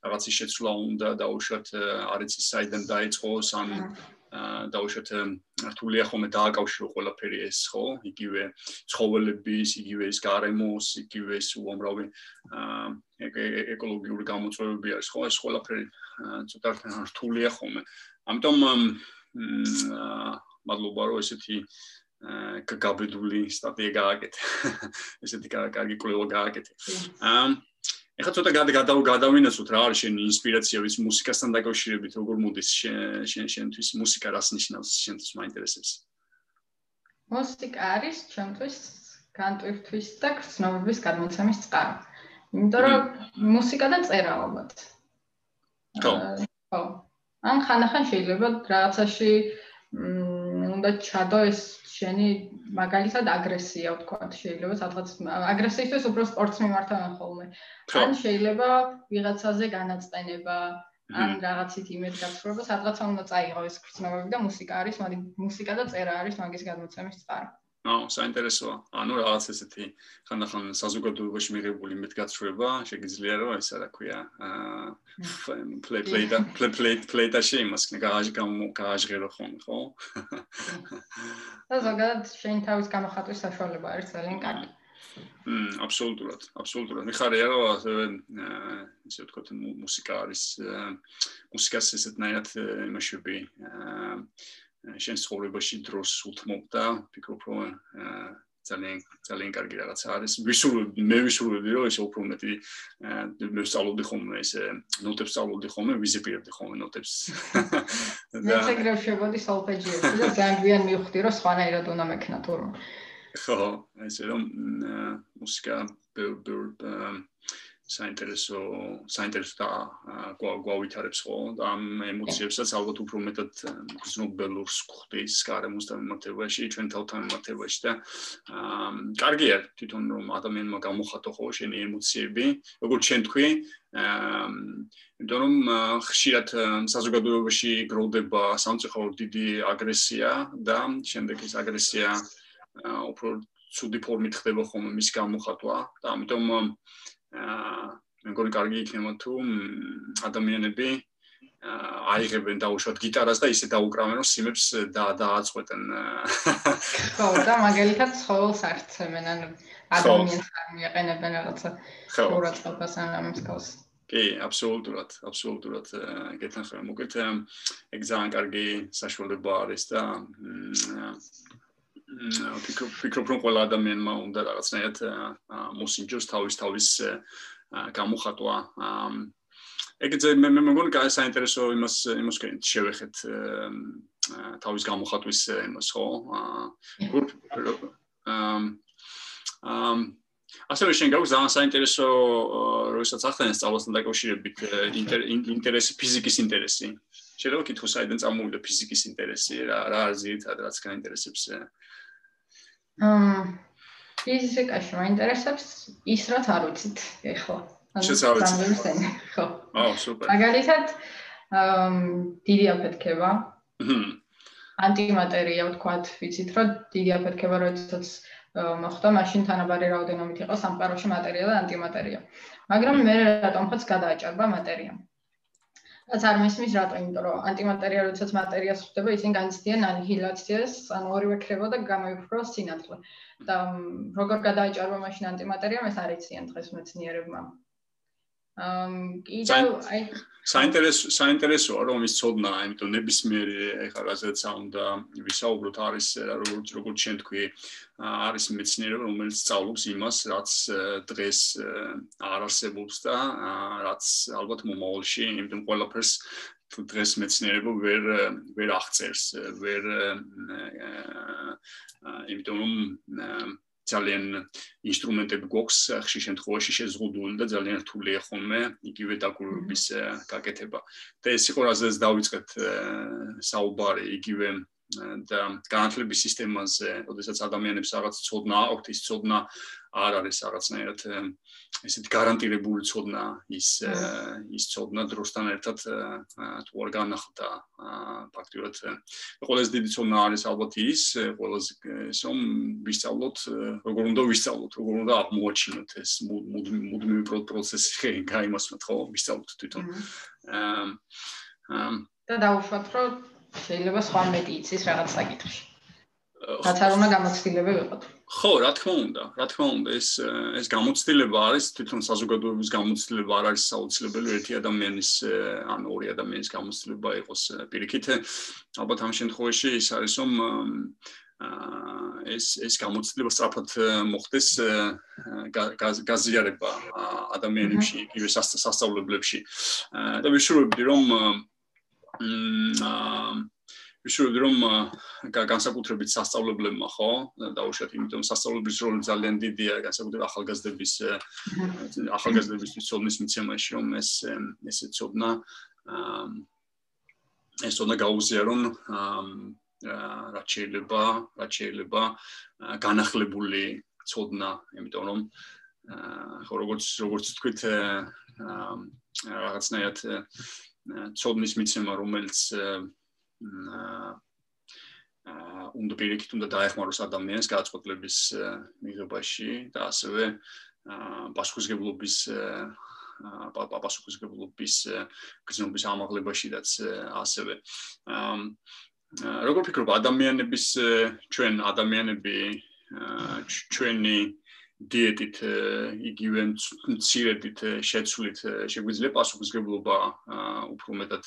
რაღაცის შეცვლა უნდა დაუშვათ არის ის საიდან დაიწყოს ან დაუშვათ რთულია ხომ დააკავშირო ყველაფერი ეს ხო? იგივე ცხოველების, იგივე ის გარემოს, იგივე ის უამრავი ეკოლოგიური გამოწვევები არის ხო? ეს ყველაფერი ცოტა რთულია ხომ. ამიტომ მადლობა რომ ესეთი გაგაბედული სტატია გააკეთე. ესეთი კარგი კვლევა გააკეთე. აა ეხლა ცოტა გადავინაცოთ რა არის შენი ინსპირაცია ვის მუსიკასთან დაკავშირებით, როგორ მოდის შენ შენთვის მუსიკა რას ნიშნავს შენთვის მაინტერესებს? მუსიკა არის ჩემთვის განტვირთვის და გრძნობების გადმოცემის წყარო. იმიტომ რომ მუსიკა და წერა ალბათ. ხო. ხო. ან ხანახან შეიძლება რაღაცაში მ უნდა ჩადო ეს შენი მაგალითად აგრესია ვთქვათ, შეიძლება სადღაც აგრესიისთვის უფრო სპორტს მიმართავენ ხოლმე. ან შეიძლება ვიღაცაზე განაწყენება, ან რაღაცით იმედგაცრუება, სადღაც უნდა წაიღო ეს ქრცნობები და მუსიკა არის, მაგრამ მუსიკა და წერა არის მაგის გადმოცემის წყარო. აუ, საინტერესოა. ანუ რაღაც ესეთი ხანდახან საზოგადოებაში მიღებული მეტგაცრუება შეიძლება რომ ესა რა ქვია, აა play play და play play play და შეიმას გააჟ გააჟღერო ხომ, ხო? და ზოგადად შენ თავის გამოხატვის საშუალება არის ძალიან კარგი. მმ, აბსოლუტურად, აბსოლუტურად. მიხარია რომ ასევე ისე ვთქვათ, მუსიკა არის მუსიკას ესეთნაირად იმაშები აა შენ ცხოვრებაში დროს უთმობდა, ფიქრობ რომ ძალიან ძალიან კარგი რაღაცა არის. ვისურვებდი, მე ვისურვებდი რომ ესე უფრო მეტი მე ვსწავლობდი ხოლმე ესე ნოტებს ვსწავლობდი ხოლმე, ვიზებირებდი ხოლმე ნოტებს. ეგრე შეგოდი სოლფეჯიებში და ძალიან მივხვდი რომ სხვანაირად უნდა მექნა თორემ. ხო, ესე რომ მუსიკა ბევრ საინტერესო საინტერესო და გვავითარებს ხო და ამ ემოციებსაც ალბათ უფრო მეტად გზნობელურს ხვდის გარემოს და მიმართებაში ჩვენ თავთან მიმართებაში და აა კარგია თვითონ რომ ადამიანმა გამოხატო ხო შენი ემოციები როგორც შენ თქვი აა იმიტომ რომ ხშირად საზოგადოებაში გროვდება სამწუხაროდ დიდი აგრესია და შემდეგ ეს აგრესია უფრო ცუდი ფორმით ხდება ხოლმე მის გამოხატვა და ამიტომ აა მე მგონი კარგი იქნება თუ ადამიანები აიღებენ დაუშვათ გიტარას და ისე დაუკრავენ რომ სიმებს და დააწყვეტენ. ხო, და მაგალითად ცხოველს არცემენ ან ადამიანს არ მიეყენებენ რაღაცა ყურადღებას ან ამის კავს. კი, აბსოლუტურად, აბსოლუტურად გეთანხმება. მოკლედ ეგ ძალიან კარგი საშუალება არის და ფიქრობ ფიქრობ რომ ყველა ადამიანმა უნდა რაღაცნაირად მოსინჯოს თავის თავის გამოხატვა ეგეც მე მე მგონი კაი საინტერესო იმას იმას შევეხეთ თავის გამოხატვის იმას ხო? ამ ასევე შენ გაქვს ძალიან საინტერესო როდესაც ახდენენ სწავლასთან დაკავშირებით ინტერესი ფიზიკის ინტერესი. შეიძლება კითხო საიდან წამოვიდა ფიზიკის ინტერესი რა რა არის ერთად რაც გაინტერესებს აა ფიზიკაში მაინტერესებს ის რაც არ ვიცით ეხლა. ანუ ხო. აუ, სუპერ. მაგალითად აა დიდი აფეთქება. ანტიმატერია ვთქვათ, ვიცით რომ დიდი აფეთქება როდესაც მოხდა, მაშინ თანაბარი რაოდენობით იყო სამყაროში მატერია და ანტიმატერია. მაგრამ მე რატომ ხაც გადააჭარბა მატერია? რაც არ მისმის რატო, იმიტომ რომ ანტიმატერია როდესაც მატერიას ხვდება, ისინი განიცდიან ანიჰილაციას, ანუ ორივე ქრება და გამოიფრო სინათლე. და როგორ გადააჭარბა მაშინ ანტიმატერია, ეს არ იციან დღეს მეცნიერებმა. კიდევ აი საინტერესო საინტერესოა რომ ის ცოდნა, იმიტომ ნებისმიერი ეხლა რაზეც უნდა ვისაუბროთ არის როგორც როგორც შენ თქვი არის მეცნიერება რომელიც სწავლობს იმას რაც დღეს არ არსებობს და რაც ალბათ მომავალში იმიტომ ყველაფერს თუ დღეს მეცნიერება ვერ ვერ აღწერს ვერ იმიტომ რომ ძალიან ინსტრუმენტები გვაქვს ხშირ შემთხვევაში შეზღუდული და ძალიან რთულია ხოლმე იგივე დაგურების გაკეთება. და ეს იყო რაზეც დავიწყეთ საუბარი იგივე და განათლების სისტემაზე, ოდესაც ადამიანებს რაღაც ცოდნა აქვთ, ის ცოდნა არ არის რაღაცნაირად ესეთ გარანტირებული ცოდნა ის ის ცოდნა დროსთან ერთად თუ არ განახლდა ფაქტიურად ყველაზე დიდი ცოდნა არის ალბათ ის ყველაზე ის რომ ვისწავლოთ როგორ უნდა ვისწავლოთ როგორ უნდა აღმოაჩინოთ ეს მუდმივი პროცესი ხე გაიმასვათ ხო ვისწავლოთ თვითონ. და დაუშვათ რომ შეიძლება სხვა მეტი იცის რაღაც საკითხში რაც არ უნდა გამოცდილება ვიყოთ. ხო, რა თქმა უნდა, რა თქმა უნდა, ეს ეს გამოცდილება არის თვითონ საზოგადოების გამოცდილება არ არის საოცრებელი ერთი ადამიანის ან ორი ადამიანის გამოცდილება იყოს პირიქით. ალბათ ამ შემთხვევაში ის არის რომ ეს ეს გამოცდილება სწრაფად მოხდეს გაზიარება ადამიანებში, იგივე სასწავლებლებში. და ვიშურებდი რომ მ ვიშურებდი რომ განსაკუთრებით სასწავლებლებმა ხო დაუშვათ იმიტომ სასწავლებლის როლი ძალიან დიდია განსაკუთრებით ახალგაზრდების ახალგაზრდების ცოდნის მიცემაში რომ ეს ესე ცოდნა ეს უნდა გაუზიარონ რა შეიძლება რა შეიძლება განახლებული ცოდნა იმიტომ რომ ხო როგორც როგორც თქვით რაღაცნაირად ცოდნის მიცემა რომელიც აა უნდა პირიქით უნდა დაეხმაროს ადამიანს გააცხადლების მიღებაში და ასევე პასუხისგებლობის პასუხისგებლობის გზნობის ამაღლებაშიდაც ასევე. როგორ ფიქრობ ადამიანების ჩვენ ადამიანები ჩვენი დიეტით იგივე მცირედით შეცვლით შეგვიძლია პასუხისგებლობა უფრო მეტად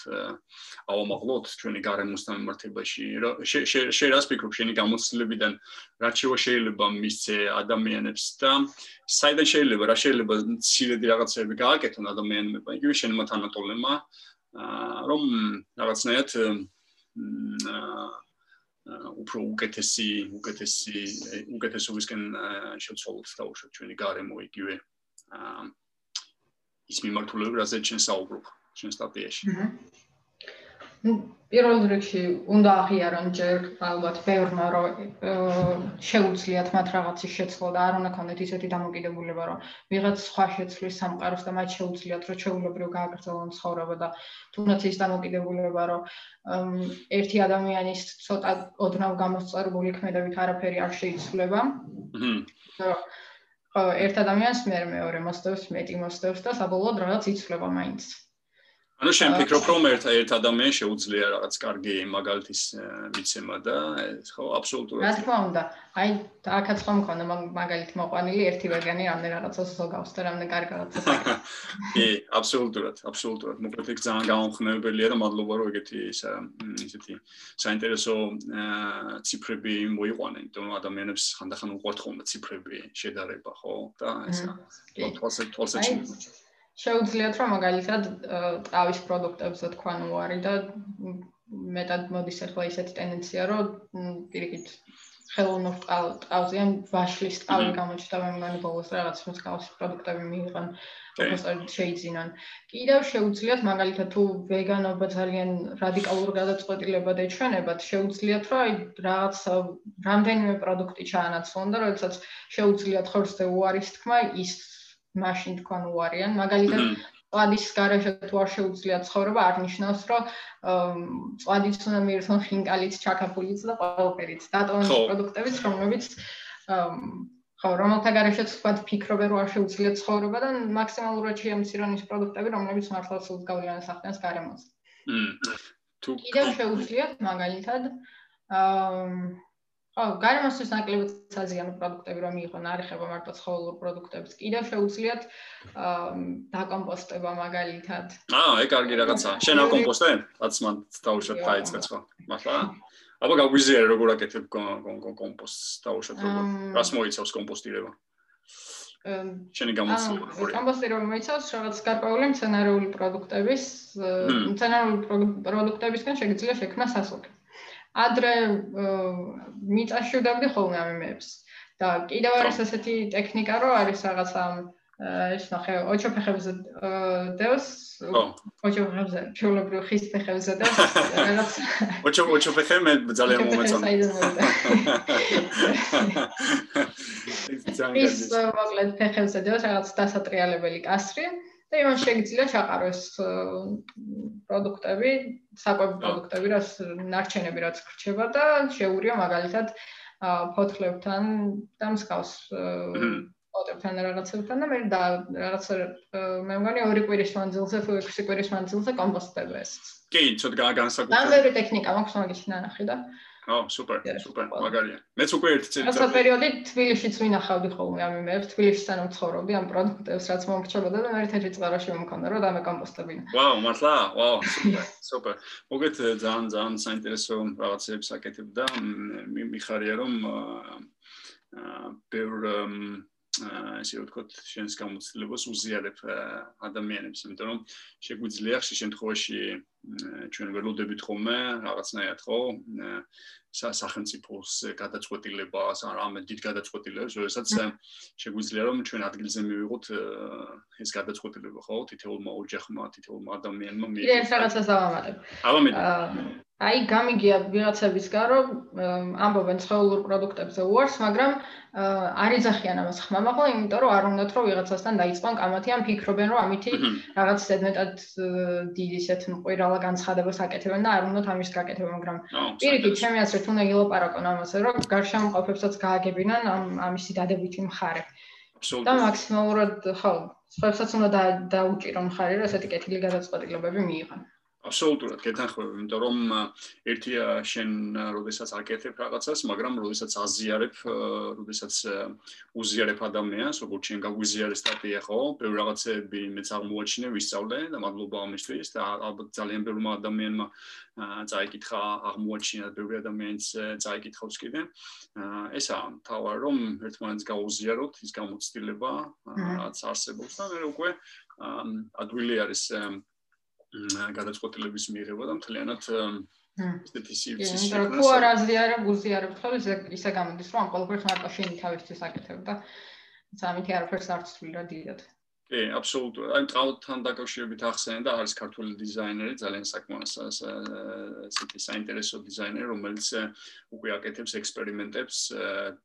ავამაღლოთ ჩვენი გარემოსთან მიმართებაში. შე რას ფიქრობ? შენი გამოცდილებიდან რაც შეიძლება მისცე ადამიანებს და საიდან შეიძლება რა შეიძლება მცირედი რაღაცები გააკეთონ ადამიანებმა? იგივე შენმა თანატოლებმა რომ რაღაცნაირად უფრო უკეთესი უკეთესი უკეთესობისკენ შეცვალოთ და უშო ჩვენი გარემო იგივე ის მიმართულებით რასაც ჩვენ საუბრობ ჩვენ სტატიაში. Ну პირველ რიგში უნდა აღიარონ ჯერ ალბათ ბევრმა რომ შეუძლიათ მათ რაღაცის შეცვლა და არ უნდა კონდეთ ისეთი დამოკიდებულება რომ ვიღაც სხვა შეცვლის სამყაროს და მათ შეუძლიათ რომ ჩეულებრივ გააგრძელონ ცხოვრება და თუნდაც ის დამოკიდებულება რომ ერთი ადამიანის ცოტა ოდნავ გამოსწორებული ქმედებით არაფერი არ შეიცვლება. ერთ ადამიანს მე მეორე მოსდევს, მეტი მოსდევს და საბოლოოდ რაღაც იცვლება მაინც. ანუ შენ ფიქრობ რომ ერთ ერთ ადამიანს შეუძლია რაღაც კარგი მაგალითის მიცემა და ეს ხო აბსოლუტურად. რა თქმა უნდა. აი აქაც ხომ მქონდა მაგალითი მოყვანილი ერთი ვეგანი რამე რაღაცას ზოგავს და რამე კარგი რაღაცა კი აბსოლუტურად აბსოლუტურად. მოკლედ ეგ ძალიან გამომხნევებელია და მადლობა რომ ეგეთი ისეთი საინტერესო ციფრები მოიყვანენ იმიტომ რომ ადამიანებს ხანდახან უყვართ ხოლმე ციფრები შედარება ხო და ეს თვალსა თვალსა ჩინდება შეუძლიათ რომ მაგალითად ტყავის პროდუქტებზე თქვან უარი და მეტად მოდის ახლა ისეთი ტენდენცია რომ პირიქით ხელოვნურ ტყავზე ან ვაშლის ტყავი გამოჩნდა მე მგონი ბოლოს რაღაც მსგავსი პროდუქტები მიიღან პროფესორი შეიძინან. კიდევ შეუძლიათ მაგალითად თუ ვეგანობა ძალიან რადიკალურ გადაწყვეტილებად ეჩვენებათ შეუძლიათ რომ აი რაღაც რამდენიმე პროდუქტი ჩაანაცვლონ და როდესაც შეუძლიათ ხორცზე უარის თქმა ის მაშინ თქვენ უარიან მაგალითად წვადის garaშე თუ არ შეუძლია ცხოვრება არ ნიშნავს რომ წვადის უნდა მიერთონ ხინკალიც ჩაკაფულიც და ყველაფერიც დატოვების პროდუქტებიც რომლებიც ხო რომელთა garaშე თქვა ფიქრობენ რომ არ შეუძლია ცხოვრება და მაქსიმალურად შეამცირონ ის პროდუქტები რომლებიც მართლაც უგავლიანს ახდენს გარემოს. თუ კიდევ შეუძლიათ მაგალითად აა ხო, გარემოსთვის ნაკლებად საზიანო პროდუქტები რომ მიიღონ, არ ეხება მარტო ცხოველურ პროდუქტებს. კიდევ შეუძლიათ დაკომპოსტება მაგალითად. აა, ეგ კარგი რაღაცა. შენ არ კომპოსტენ? რაც მან დაუშვათ დაიწყეთ ხო? მართლა? აბა გაგვიზიარე როგორ აკეთებ კომპოსტს დაუშვათ როგორ. რას მოიცავს კომპოსტირება? შენი გამოცდილება როგორია? კომპოსტირება მოიცავს რაღაც გარკვეული მცენარეული პროდუქტების, მცენარეული პროდუქტებისგან შეიძლება შექმნა სასუქი. ადრე მიწაში ვდაბდი ხოლმე ამ იმებს და კიდევ არის ესეთი ტექნიკა რომ არის რაღაცა ეს ნახე ოჩოფეხებზე დევს? ოჩოფეხებზე ჩეულებრივ ხის ფეხებზე და რაღაც. ოჩო ოჩოფეხე მე ძალიან მომეწონა. ის მოკლედ ფეხებზე დევს რაღაც დასატრიალებელი კასრი და იმან შეგიძლია ჩაყაროს პროდუქტები, საკვები პროდუქტები, რაც ნარჩენები რაც ხრჩება და შეურია მაგალითად ფოთლებთან და მსგავს ფოთლებთან რაღაცებთან და მე და რაღაც მე მგონი ორი კვირის მანძილზე, ექვსი კვირის მანძილზე კომპოსტდება ეს. კი, ცოტა განსაკუთრებული. და მეორე ტექნიკა მაქვს მაგის ნანახი და ო, სუპერ, სუპერ, მაგარია. მეც უკვე ერთ წელს ასე პერიოდი თბილისშიც ვინახავდი ხოლმე ამ იმებს, თბილისში სანამ ცხოვრობდი ამ პროდუქტებს, რაც მომრჩებოდა და მე ერთ-ერთი წყაროში მომქონდა, რომ დამეკომპოსტებინა. ვაუ, მართლა? ვაუ, სუპერ, სუპერ. მოგეთ ძალიან ძალიან საინტერესო რაღაცებს აკეთებ და მიხარია რომ აა ბევრ ასე ვთქვათ, შენს გამოცდილებას უზიარებ ადამიანებს, იმიტომ რომ შეგვიძლია ხშირ შემთხვევაში ჩვენ ველოდებით ხოლმე რაღაცნაირად ხო სახელმწიფოს გადაწყვეტილებას ან ამ დიდ გადაწყვეტილებას, როდესაც შეგვიძლია რომ ჩვენ ადგილზე მივიღოთ ეს გადაწყვეტილება ხო თითოეულმა ოჯახმა, თითოეულმა ადამიანმა მე ეს რაღაცას ავამატებ. ავამატებ. აი გამიგია ვიღაცებისგან რომ ამბობენ ცხოველურ პროდუქტებზე უარს, მაგრამ არ იძახიან ამას ხმამაღლა, იმიტომ რომ არ უნდათ რომ ვიღაცასთან დაიწყონ კამათი, ან ფიქრობენ რომ ამითი რაღაც ზედმეტად დიდი ისეთ მყირალა განცხადებას აკეთებენ და არ უნდათ ამის გაკეთება, მაგრამ პირიქით ჩემი აზრით უნდა ილაპარაკონ ამაზე, რომ გარშემოყოფებსაც გააგებინან ამ ამისი დადებითი მხარე. და მაქსიმალურად ხო, სხვაებსაც უნდა დაუჭირონ მხარი, რომ ესეთი კეთილი გადაწყვეტილებები მიიღონ. აბსოლუტურად გეთანხმები, იმიტომ რომ ერთია შენ როდესაც აკეთებ რაღაცას, მაგრამ როდესაც აზიარებ, როდესაც უზიარებ ადამიანს, როგორც შენ გაგვიზიარე სტატია ხო, ბევრ რაღაცები მეც აღმოაჩინე, ვისწავლე და მადლობა ამისთვის და ალბათ ძალიან ბევრმა ადამიანმა წაიკითხა, აღმოაჩინა ბევრი ადამიანს წაიკითხავს კიდე. ესაა თავი რომ ერთმანეთს გაუზიაროთ ის გამოცდილება, რაც არსებობს და მე უკვე ადვილი არის გადაწყვეტილების მიღება და მთლიანად ესეთი სივრცის შექმნა. ხო არ აზიარებ, უზიარებ ხოლმე ისე ისე გამოდის, რომ ამ ყოველგვარ ხმარკა შენი თავისთვის აკეთებ და სამითი არაფერს არ ცვლი რა დიდად. კი, აბსოლუტურად. აი ტყავთან დაკავშირებით ახსენე და არის ქართული დიზაინერი, ძალიან საკმაოდ ესეთი საინტერესო დიზაინერი, რომელიც უკვე აკეთებს ექსპერიმენტებს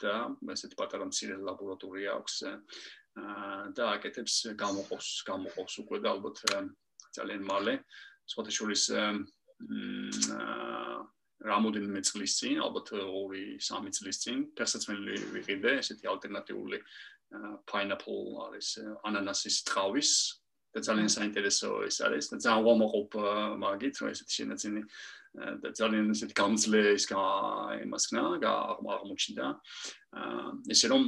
და ესეთი პატარა მცირე ლაბორატორია აქვს და აკეთებს გამოყოს, გამოყოს უკვე და ალბათ ძალიან მალე სხვათა შორის რამოდენიმე წლის წინ, ალბათ 2-3 წლის წინ, ფეხსაცმელი ვიყიდე, ესეთი ალტერნატიული pineapple არის ანანასის ტყავის და ძალიან საინტერესო ის არის და ძალიან ვამოყობ მაგით, რომ ესეთი შენაცენი და ძალიან ესეთი გამძლე ის იმასნა, აღმოჩნდა. ესე რომ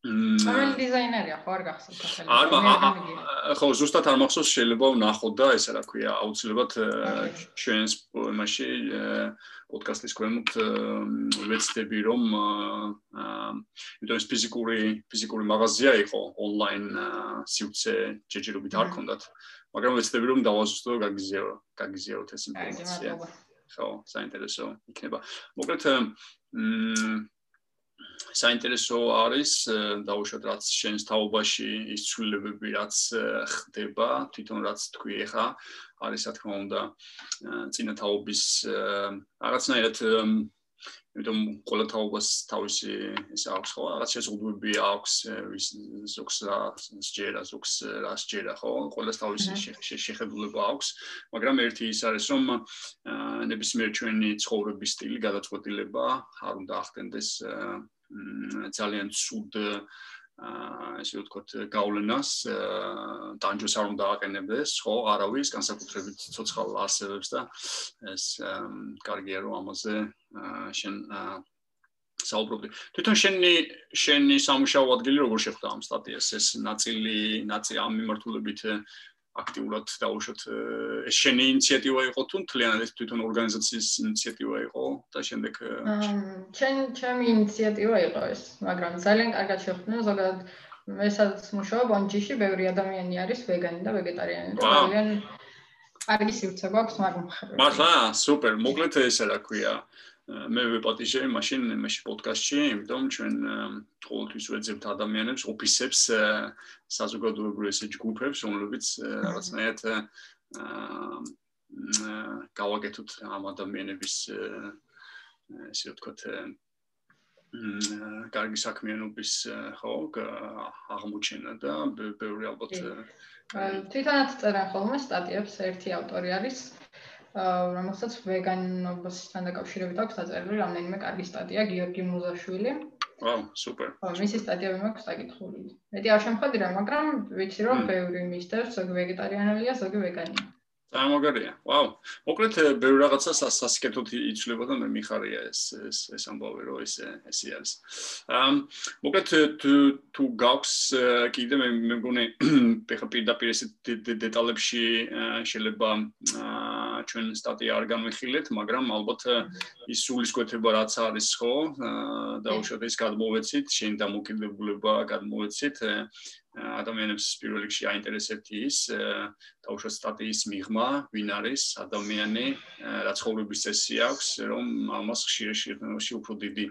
მმ დიზაინერია ხო არ გახსოვთ ახლა არ ხო ზუსტად არ მახსოვს შეიძლება ვნახოთ და ესე რა ქვია აუცილებლად ჩვენს იმაში პოდკასტის ქვემოთ ვეცდები რომ იმიტომ ეს ფიზიკური ფიზიკური მაღაზია იყო ონლაინ სიუცე ჯეჯერობით არ ქონდათ. მაგრამ ვეცდები რომ დავაზუსტო გაგიზიარო გაგიზიაროთ ეს ინფორმაცია. ხო საინტერესო იქნება. მოკლედ მ საინტერესო არის დაუშვათ რაც შენს თაობაში ის ცვლილებები რაც ხდება თვითონ რაც თქვი ახლა არის რა თქმა უნდა წინა თაობის რაღაცნაირად იმიტომ ყველა თაობას თავისი ეს აქვს ხო? რაღაც შეზღუდვები აქვს ვის ზოგს რა სჯერა ზოგს რა სჯერა ხო? ყველა თავისი შეხედულება აქვს მაგრამ ერთი ის არის რომ ნებისმიერ ჩვენი ცხოვრების სტილი გადაწყვეტილება არ უნდა ახდენდეს ძალიან ცუდ ესე ვთქვათ გავლენას დანჯოს არ უნდა აყენებდეს ხო არავის განსაკუთრებით ცოცხალ არსებებს და ეს კარგია რომ ამაზე შენ საუბრობდი. თვითონ შენი შენი სამუშაო ადგილი როგორ შეხვდა ამ სტატიას? ეს ნაწილი ნაწილი ამ მიმართულებით აქტიურად დაუშვათ ეს შენი ინიციატივა იყო თუ მთლიანად ეს თვითონ ორგანიზაციის ინიციატივა იყო და შემდეგ ჩემ ჩემი ინიციატივა იყო ეს მაგრამ ძალიან კარგად შეხვდნენ ზოგადად მე სადაც მუშაობ ანჯიში ბევრი ადამიანი არის ვეგანი და ვეგეტარიანი და ძალიან კარგი სივრცე გვაქვს მაგ მხარეს მართლა სუპერ მოკლედ ესე რა ქვია მე ვეპატიჟე მაშინ მაშინ პოდკასტში, იმიტომ ჩვენ ყოველთვის ვეძებთ ადამიანებს, ოფისებს, საზოგადოებრივ ესე ჯგუფებს, რომლებიც რაღაცნაირად აა გავაკეთოთ ამ ადამიანების ესე ვთქვათ მ კარგი საქმიანობის ხო აღმოჩენა და ბევრი ალბათ თვითონაც წერან ხოლმე სტატიებს ერთი ავტორი არის რომელსაც ვეგანობასთან დაკავშირებით აქვს დაწერილი რამდენიმე კარგი სტატია გიორგი მუზაშვილი. ვაუ, სუპერ. მისი სტატიები მაქვს დაკითხული. მეტი არ შემხედირა, მაგრამ ვიცი რომ ბევრი მისდევს, ზოგი ვეგეტარიანელია, ზოგი ვეგანია. წარმოგარია. ვაუ. მოკლედ ბევრ რაღაცას სასიკეთოდ იცვლება და მე მიხარია ეს ეს ეს ამბავი რომ ეს ესე არის. ამ მოკლედ თუ თუ გაქვს კიდე მე მე მგონი ფეხა პირდაპირ ეს დეტალებში შეიძლება ჩვენ სტატია არ განვიხილეთ, მაგრამ ალბათ ის სულისკვეთება რაც არის ხო და უშუალოდ ის გადმოვეცით, შენ დამოკიდებულება გადმოვეცით ადამიანებს პირველ რიგში აინტერესებთ ის დაუშვათ სტატიის მიღმა, ვინ არის ადამიანი, რა ცხოვრების წესი აქვს, რომ ამას ხშირ შეერთებაში უფრო დიდი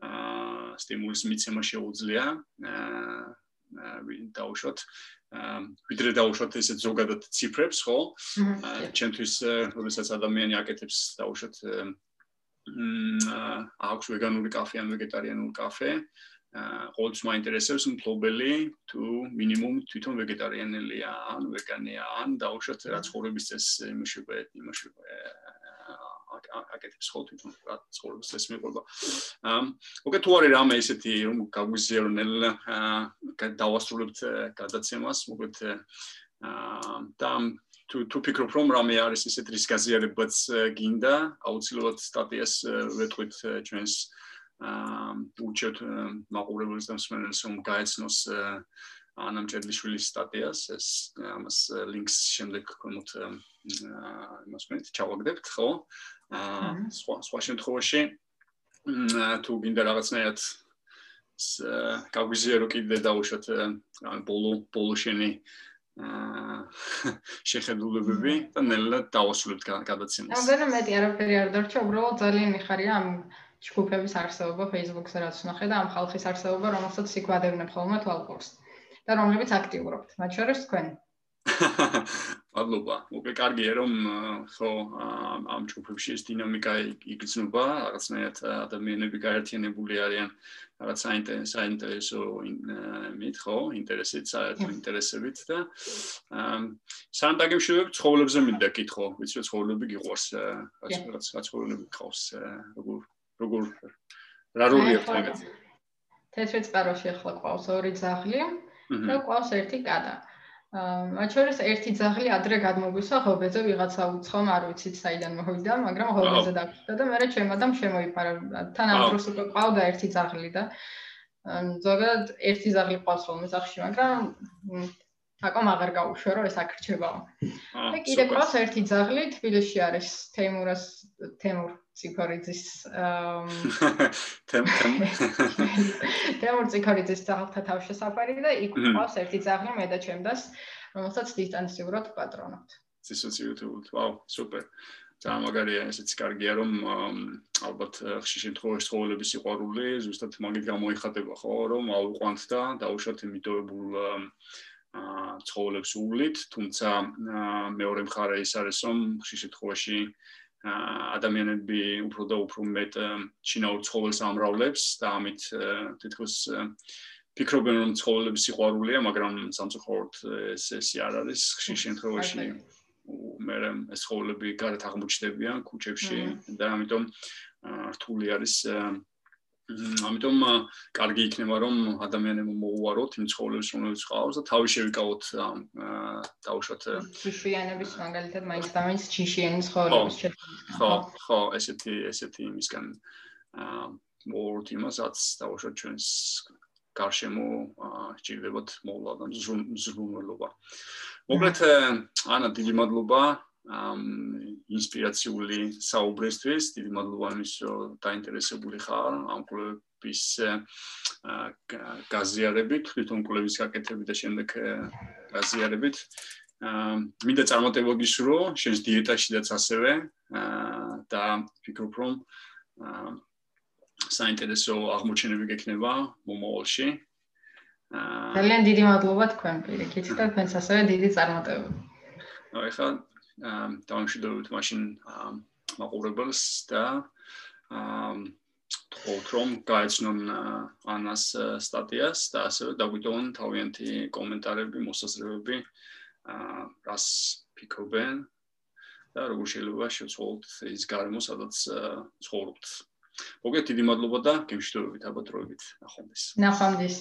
აა სტიმულის მიცემა შეუძლია. აა ვინ დაუშვათ ვიდრე დაუშვათ ესეთ ზოგადად ციფრებს, ხო? ჩვენთვის როდესაც ადამიანი აკეთებს დაუშვათ მ აქვს ვეგანური კაფე ან ვეგეტარიანული კაფე, ყოველთვის მაინტერესებს მფლობელი თუ მინიმუმ თვითონ ვეგეტარიანელია ან ვეგანია ან დაუშვათ რა ცხოვრების წეს იმუშება იმუშება აკეთებს ხო თვითონ რა ცხოვრების წეს მიყვება. ამ ოკეი თუ არის რამე ისეთი რომ გაგვიზიარნელ დავასრულებთ გადაცემას მოკლედ და თუ თუ ფიქრობ რომ რამე არის ისეთ რის გაზიარებაც გინდა აუცილებლად სტატიას ვეთქვით ჩვენს აა უჩეთ მაყურებელს და მსმენელს რომ გაეცნოს ანამ ჭედლიშვილის სტატიას. ეს ამას ლინკს შემდეგ ქვემოთ იმას მე ჩავაგდებთ ხო? აა სხვა სხვა შემთხვევაში თუ გინდა რაღაცნაირად გაგვიზიარო კიდე დაუშვათ ბოლო ბოლო შენი აა შეხედულებები და ნელა დავასრულებთ გადაცემას. ამდენი მეტი არაფერი არ დარჩა, უბრალოდ ძალიან მიხარია ამ ჯგუფების არსებობა Facebook-ზე რაც ვნახე და ამ ხალხის არსებობა, რომელსაც სიკვადევნებ ხოლმე თვალყურს და რომლებიც აქტიურობთ, მათ შორის თქვენ. პაბლობა, უკვე კარგია რომ ხო ამ ჯგუფებში ეს დინამიკა იგრძნობა, რაღაცნაირად ადამიანები გაერთიანებული არიან რაღაც საინტერესო მით ხო, ინტერესით, საერთო ინტერესებით და სამ დაგემშვიდობ ცხოვრებზე მინდა კითხო, ვიცი რომ ცხოვრები გიყვარს, რაც რაც ცხოვრები გყავს, როგორ როგორ რა როლი აქვს მაგაზე? თეთრი წყაროში ახლა ყავს ორი ძაღლი და ყავს ერთი კატა. აა მათ შორის ერთი ძაღლი ადრე გადმოგვისვა ღობეზე ვიღაცა უცხომ არ ვიცით საიდან მოვიდა, მაგრამ ღობეზე დაგხვდა და მე ჩემ ადამ შემოიფარა. თან ამ დროს უკვე ყავდა ერთი ძაღლი და ზოგადად ერთი ძაღლი ყავს ხოლმე სახში, მაგრამ აკომ აღარ გაუშვა რომ ეს აკრჩებაო. და კიდე ყავს ერთი ძაღლი თბილისში არის თემურას თემურ ციფორიძის თემურ ციფორიძის ძაღლთა თავშესაფარი და იქ ყავს ერთი ძაღლი მე და ჩემდას რომელსაც დისტანციურად პატრონობთ. დისტანციურად, ვაუ, სუპერ. ძალიან მაგარია, ესეც კარგია რომ ალბათ ხშირ შემთხვევაში ცხოვრების სიყვარული ზუსტად მაგით გამოიხატება ხო, რომ აუყვანთ და დაუშვათ იმიტოებულ აა ცხოვრებს უვლით, თუმცა მეორე მხარე ის არის, რომ ხშირ შემთხვევაში ადამიანები უფრო და უფრო მეტ ჩინაურ ცხოვრებას ამრავლებს და ამით თითქოს ფიქრობენ რომ ცხოვრების სიყვარულია, მაგრამ სამწუხაროდ ეს ესე არ არის. ხშირ შემთხვევაში მე ეს ცხოვრები გარეთ აღმოჩნდებიან ქუჩებში და ამიტომ რთული არის ამიტომ კარგი იქნება რომ ადამიანებმა მოუაროთ იმ ცხოვრებს რომელიც ყავს და თავი შევიკავოთ თავშოთ ჩიშიანების მაგალითად მაინც და მაინც ჩიშიანის ცხოვრების შექმნა ხო ხო ესეთი ესეთი იმისგან აა მოუაროთ იმასაც თავშოთ ჩვენს გარშემო ჭირდებათ მოვლა და ზრუნველობა მოკლედ ანა დიდი მადლობა ამ ინსპირაციული საუბრისთვის. დიდი მადლობა იმის, რომ დაინტერესებული ხარ ამ კლუბის გაზიარებით, თვითონ კლუბის გაკეთებით და შემდეგ გაზიარებით. აა მინდა წარმატება გისურვო შენს დიეტაშიდაც ასევე აა და ფიქრობ რომ საინტერესო აღმოჩენები გექნება მომავალში. ძალიან დიდი მადლობა თქვენ პირიქით და თქვენს ასევე დიდი წარმატებები. აი ხა დავამშვიდობთ მაშინ მაყურებელს და თქოთ რომ გაეცნონ ანას სტატიას და ასევე დაგვიტოვონ თავიანთი კომენტარები, მოსაზრებები აა რას ფიქრობენ და როგორ შეიძლება შეცვალოთ ის გარემო, სადაც ცხოვრობთ. მოგეთ დიდი მადლობა და გემშვიდობებით აბა დროებით. ნახვამდის. ნახვამდის.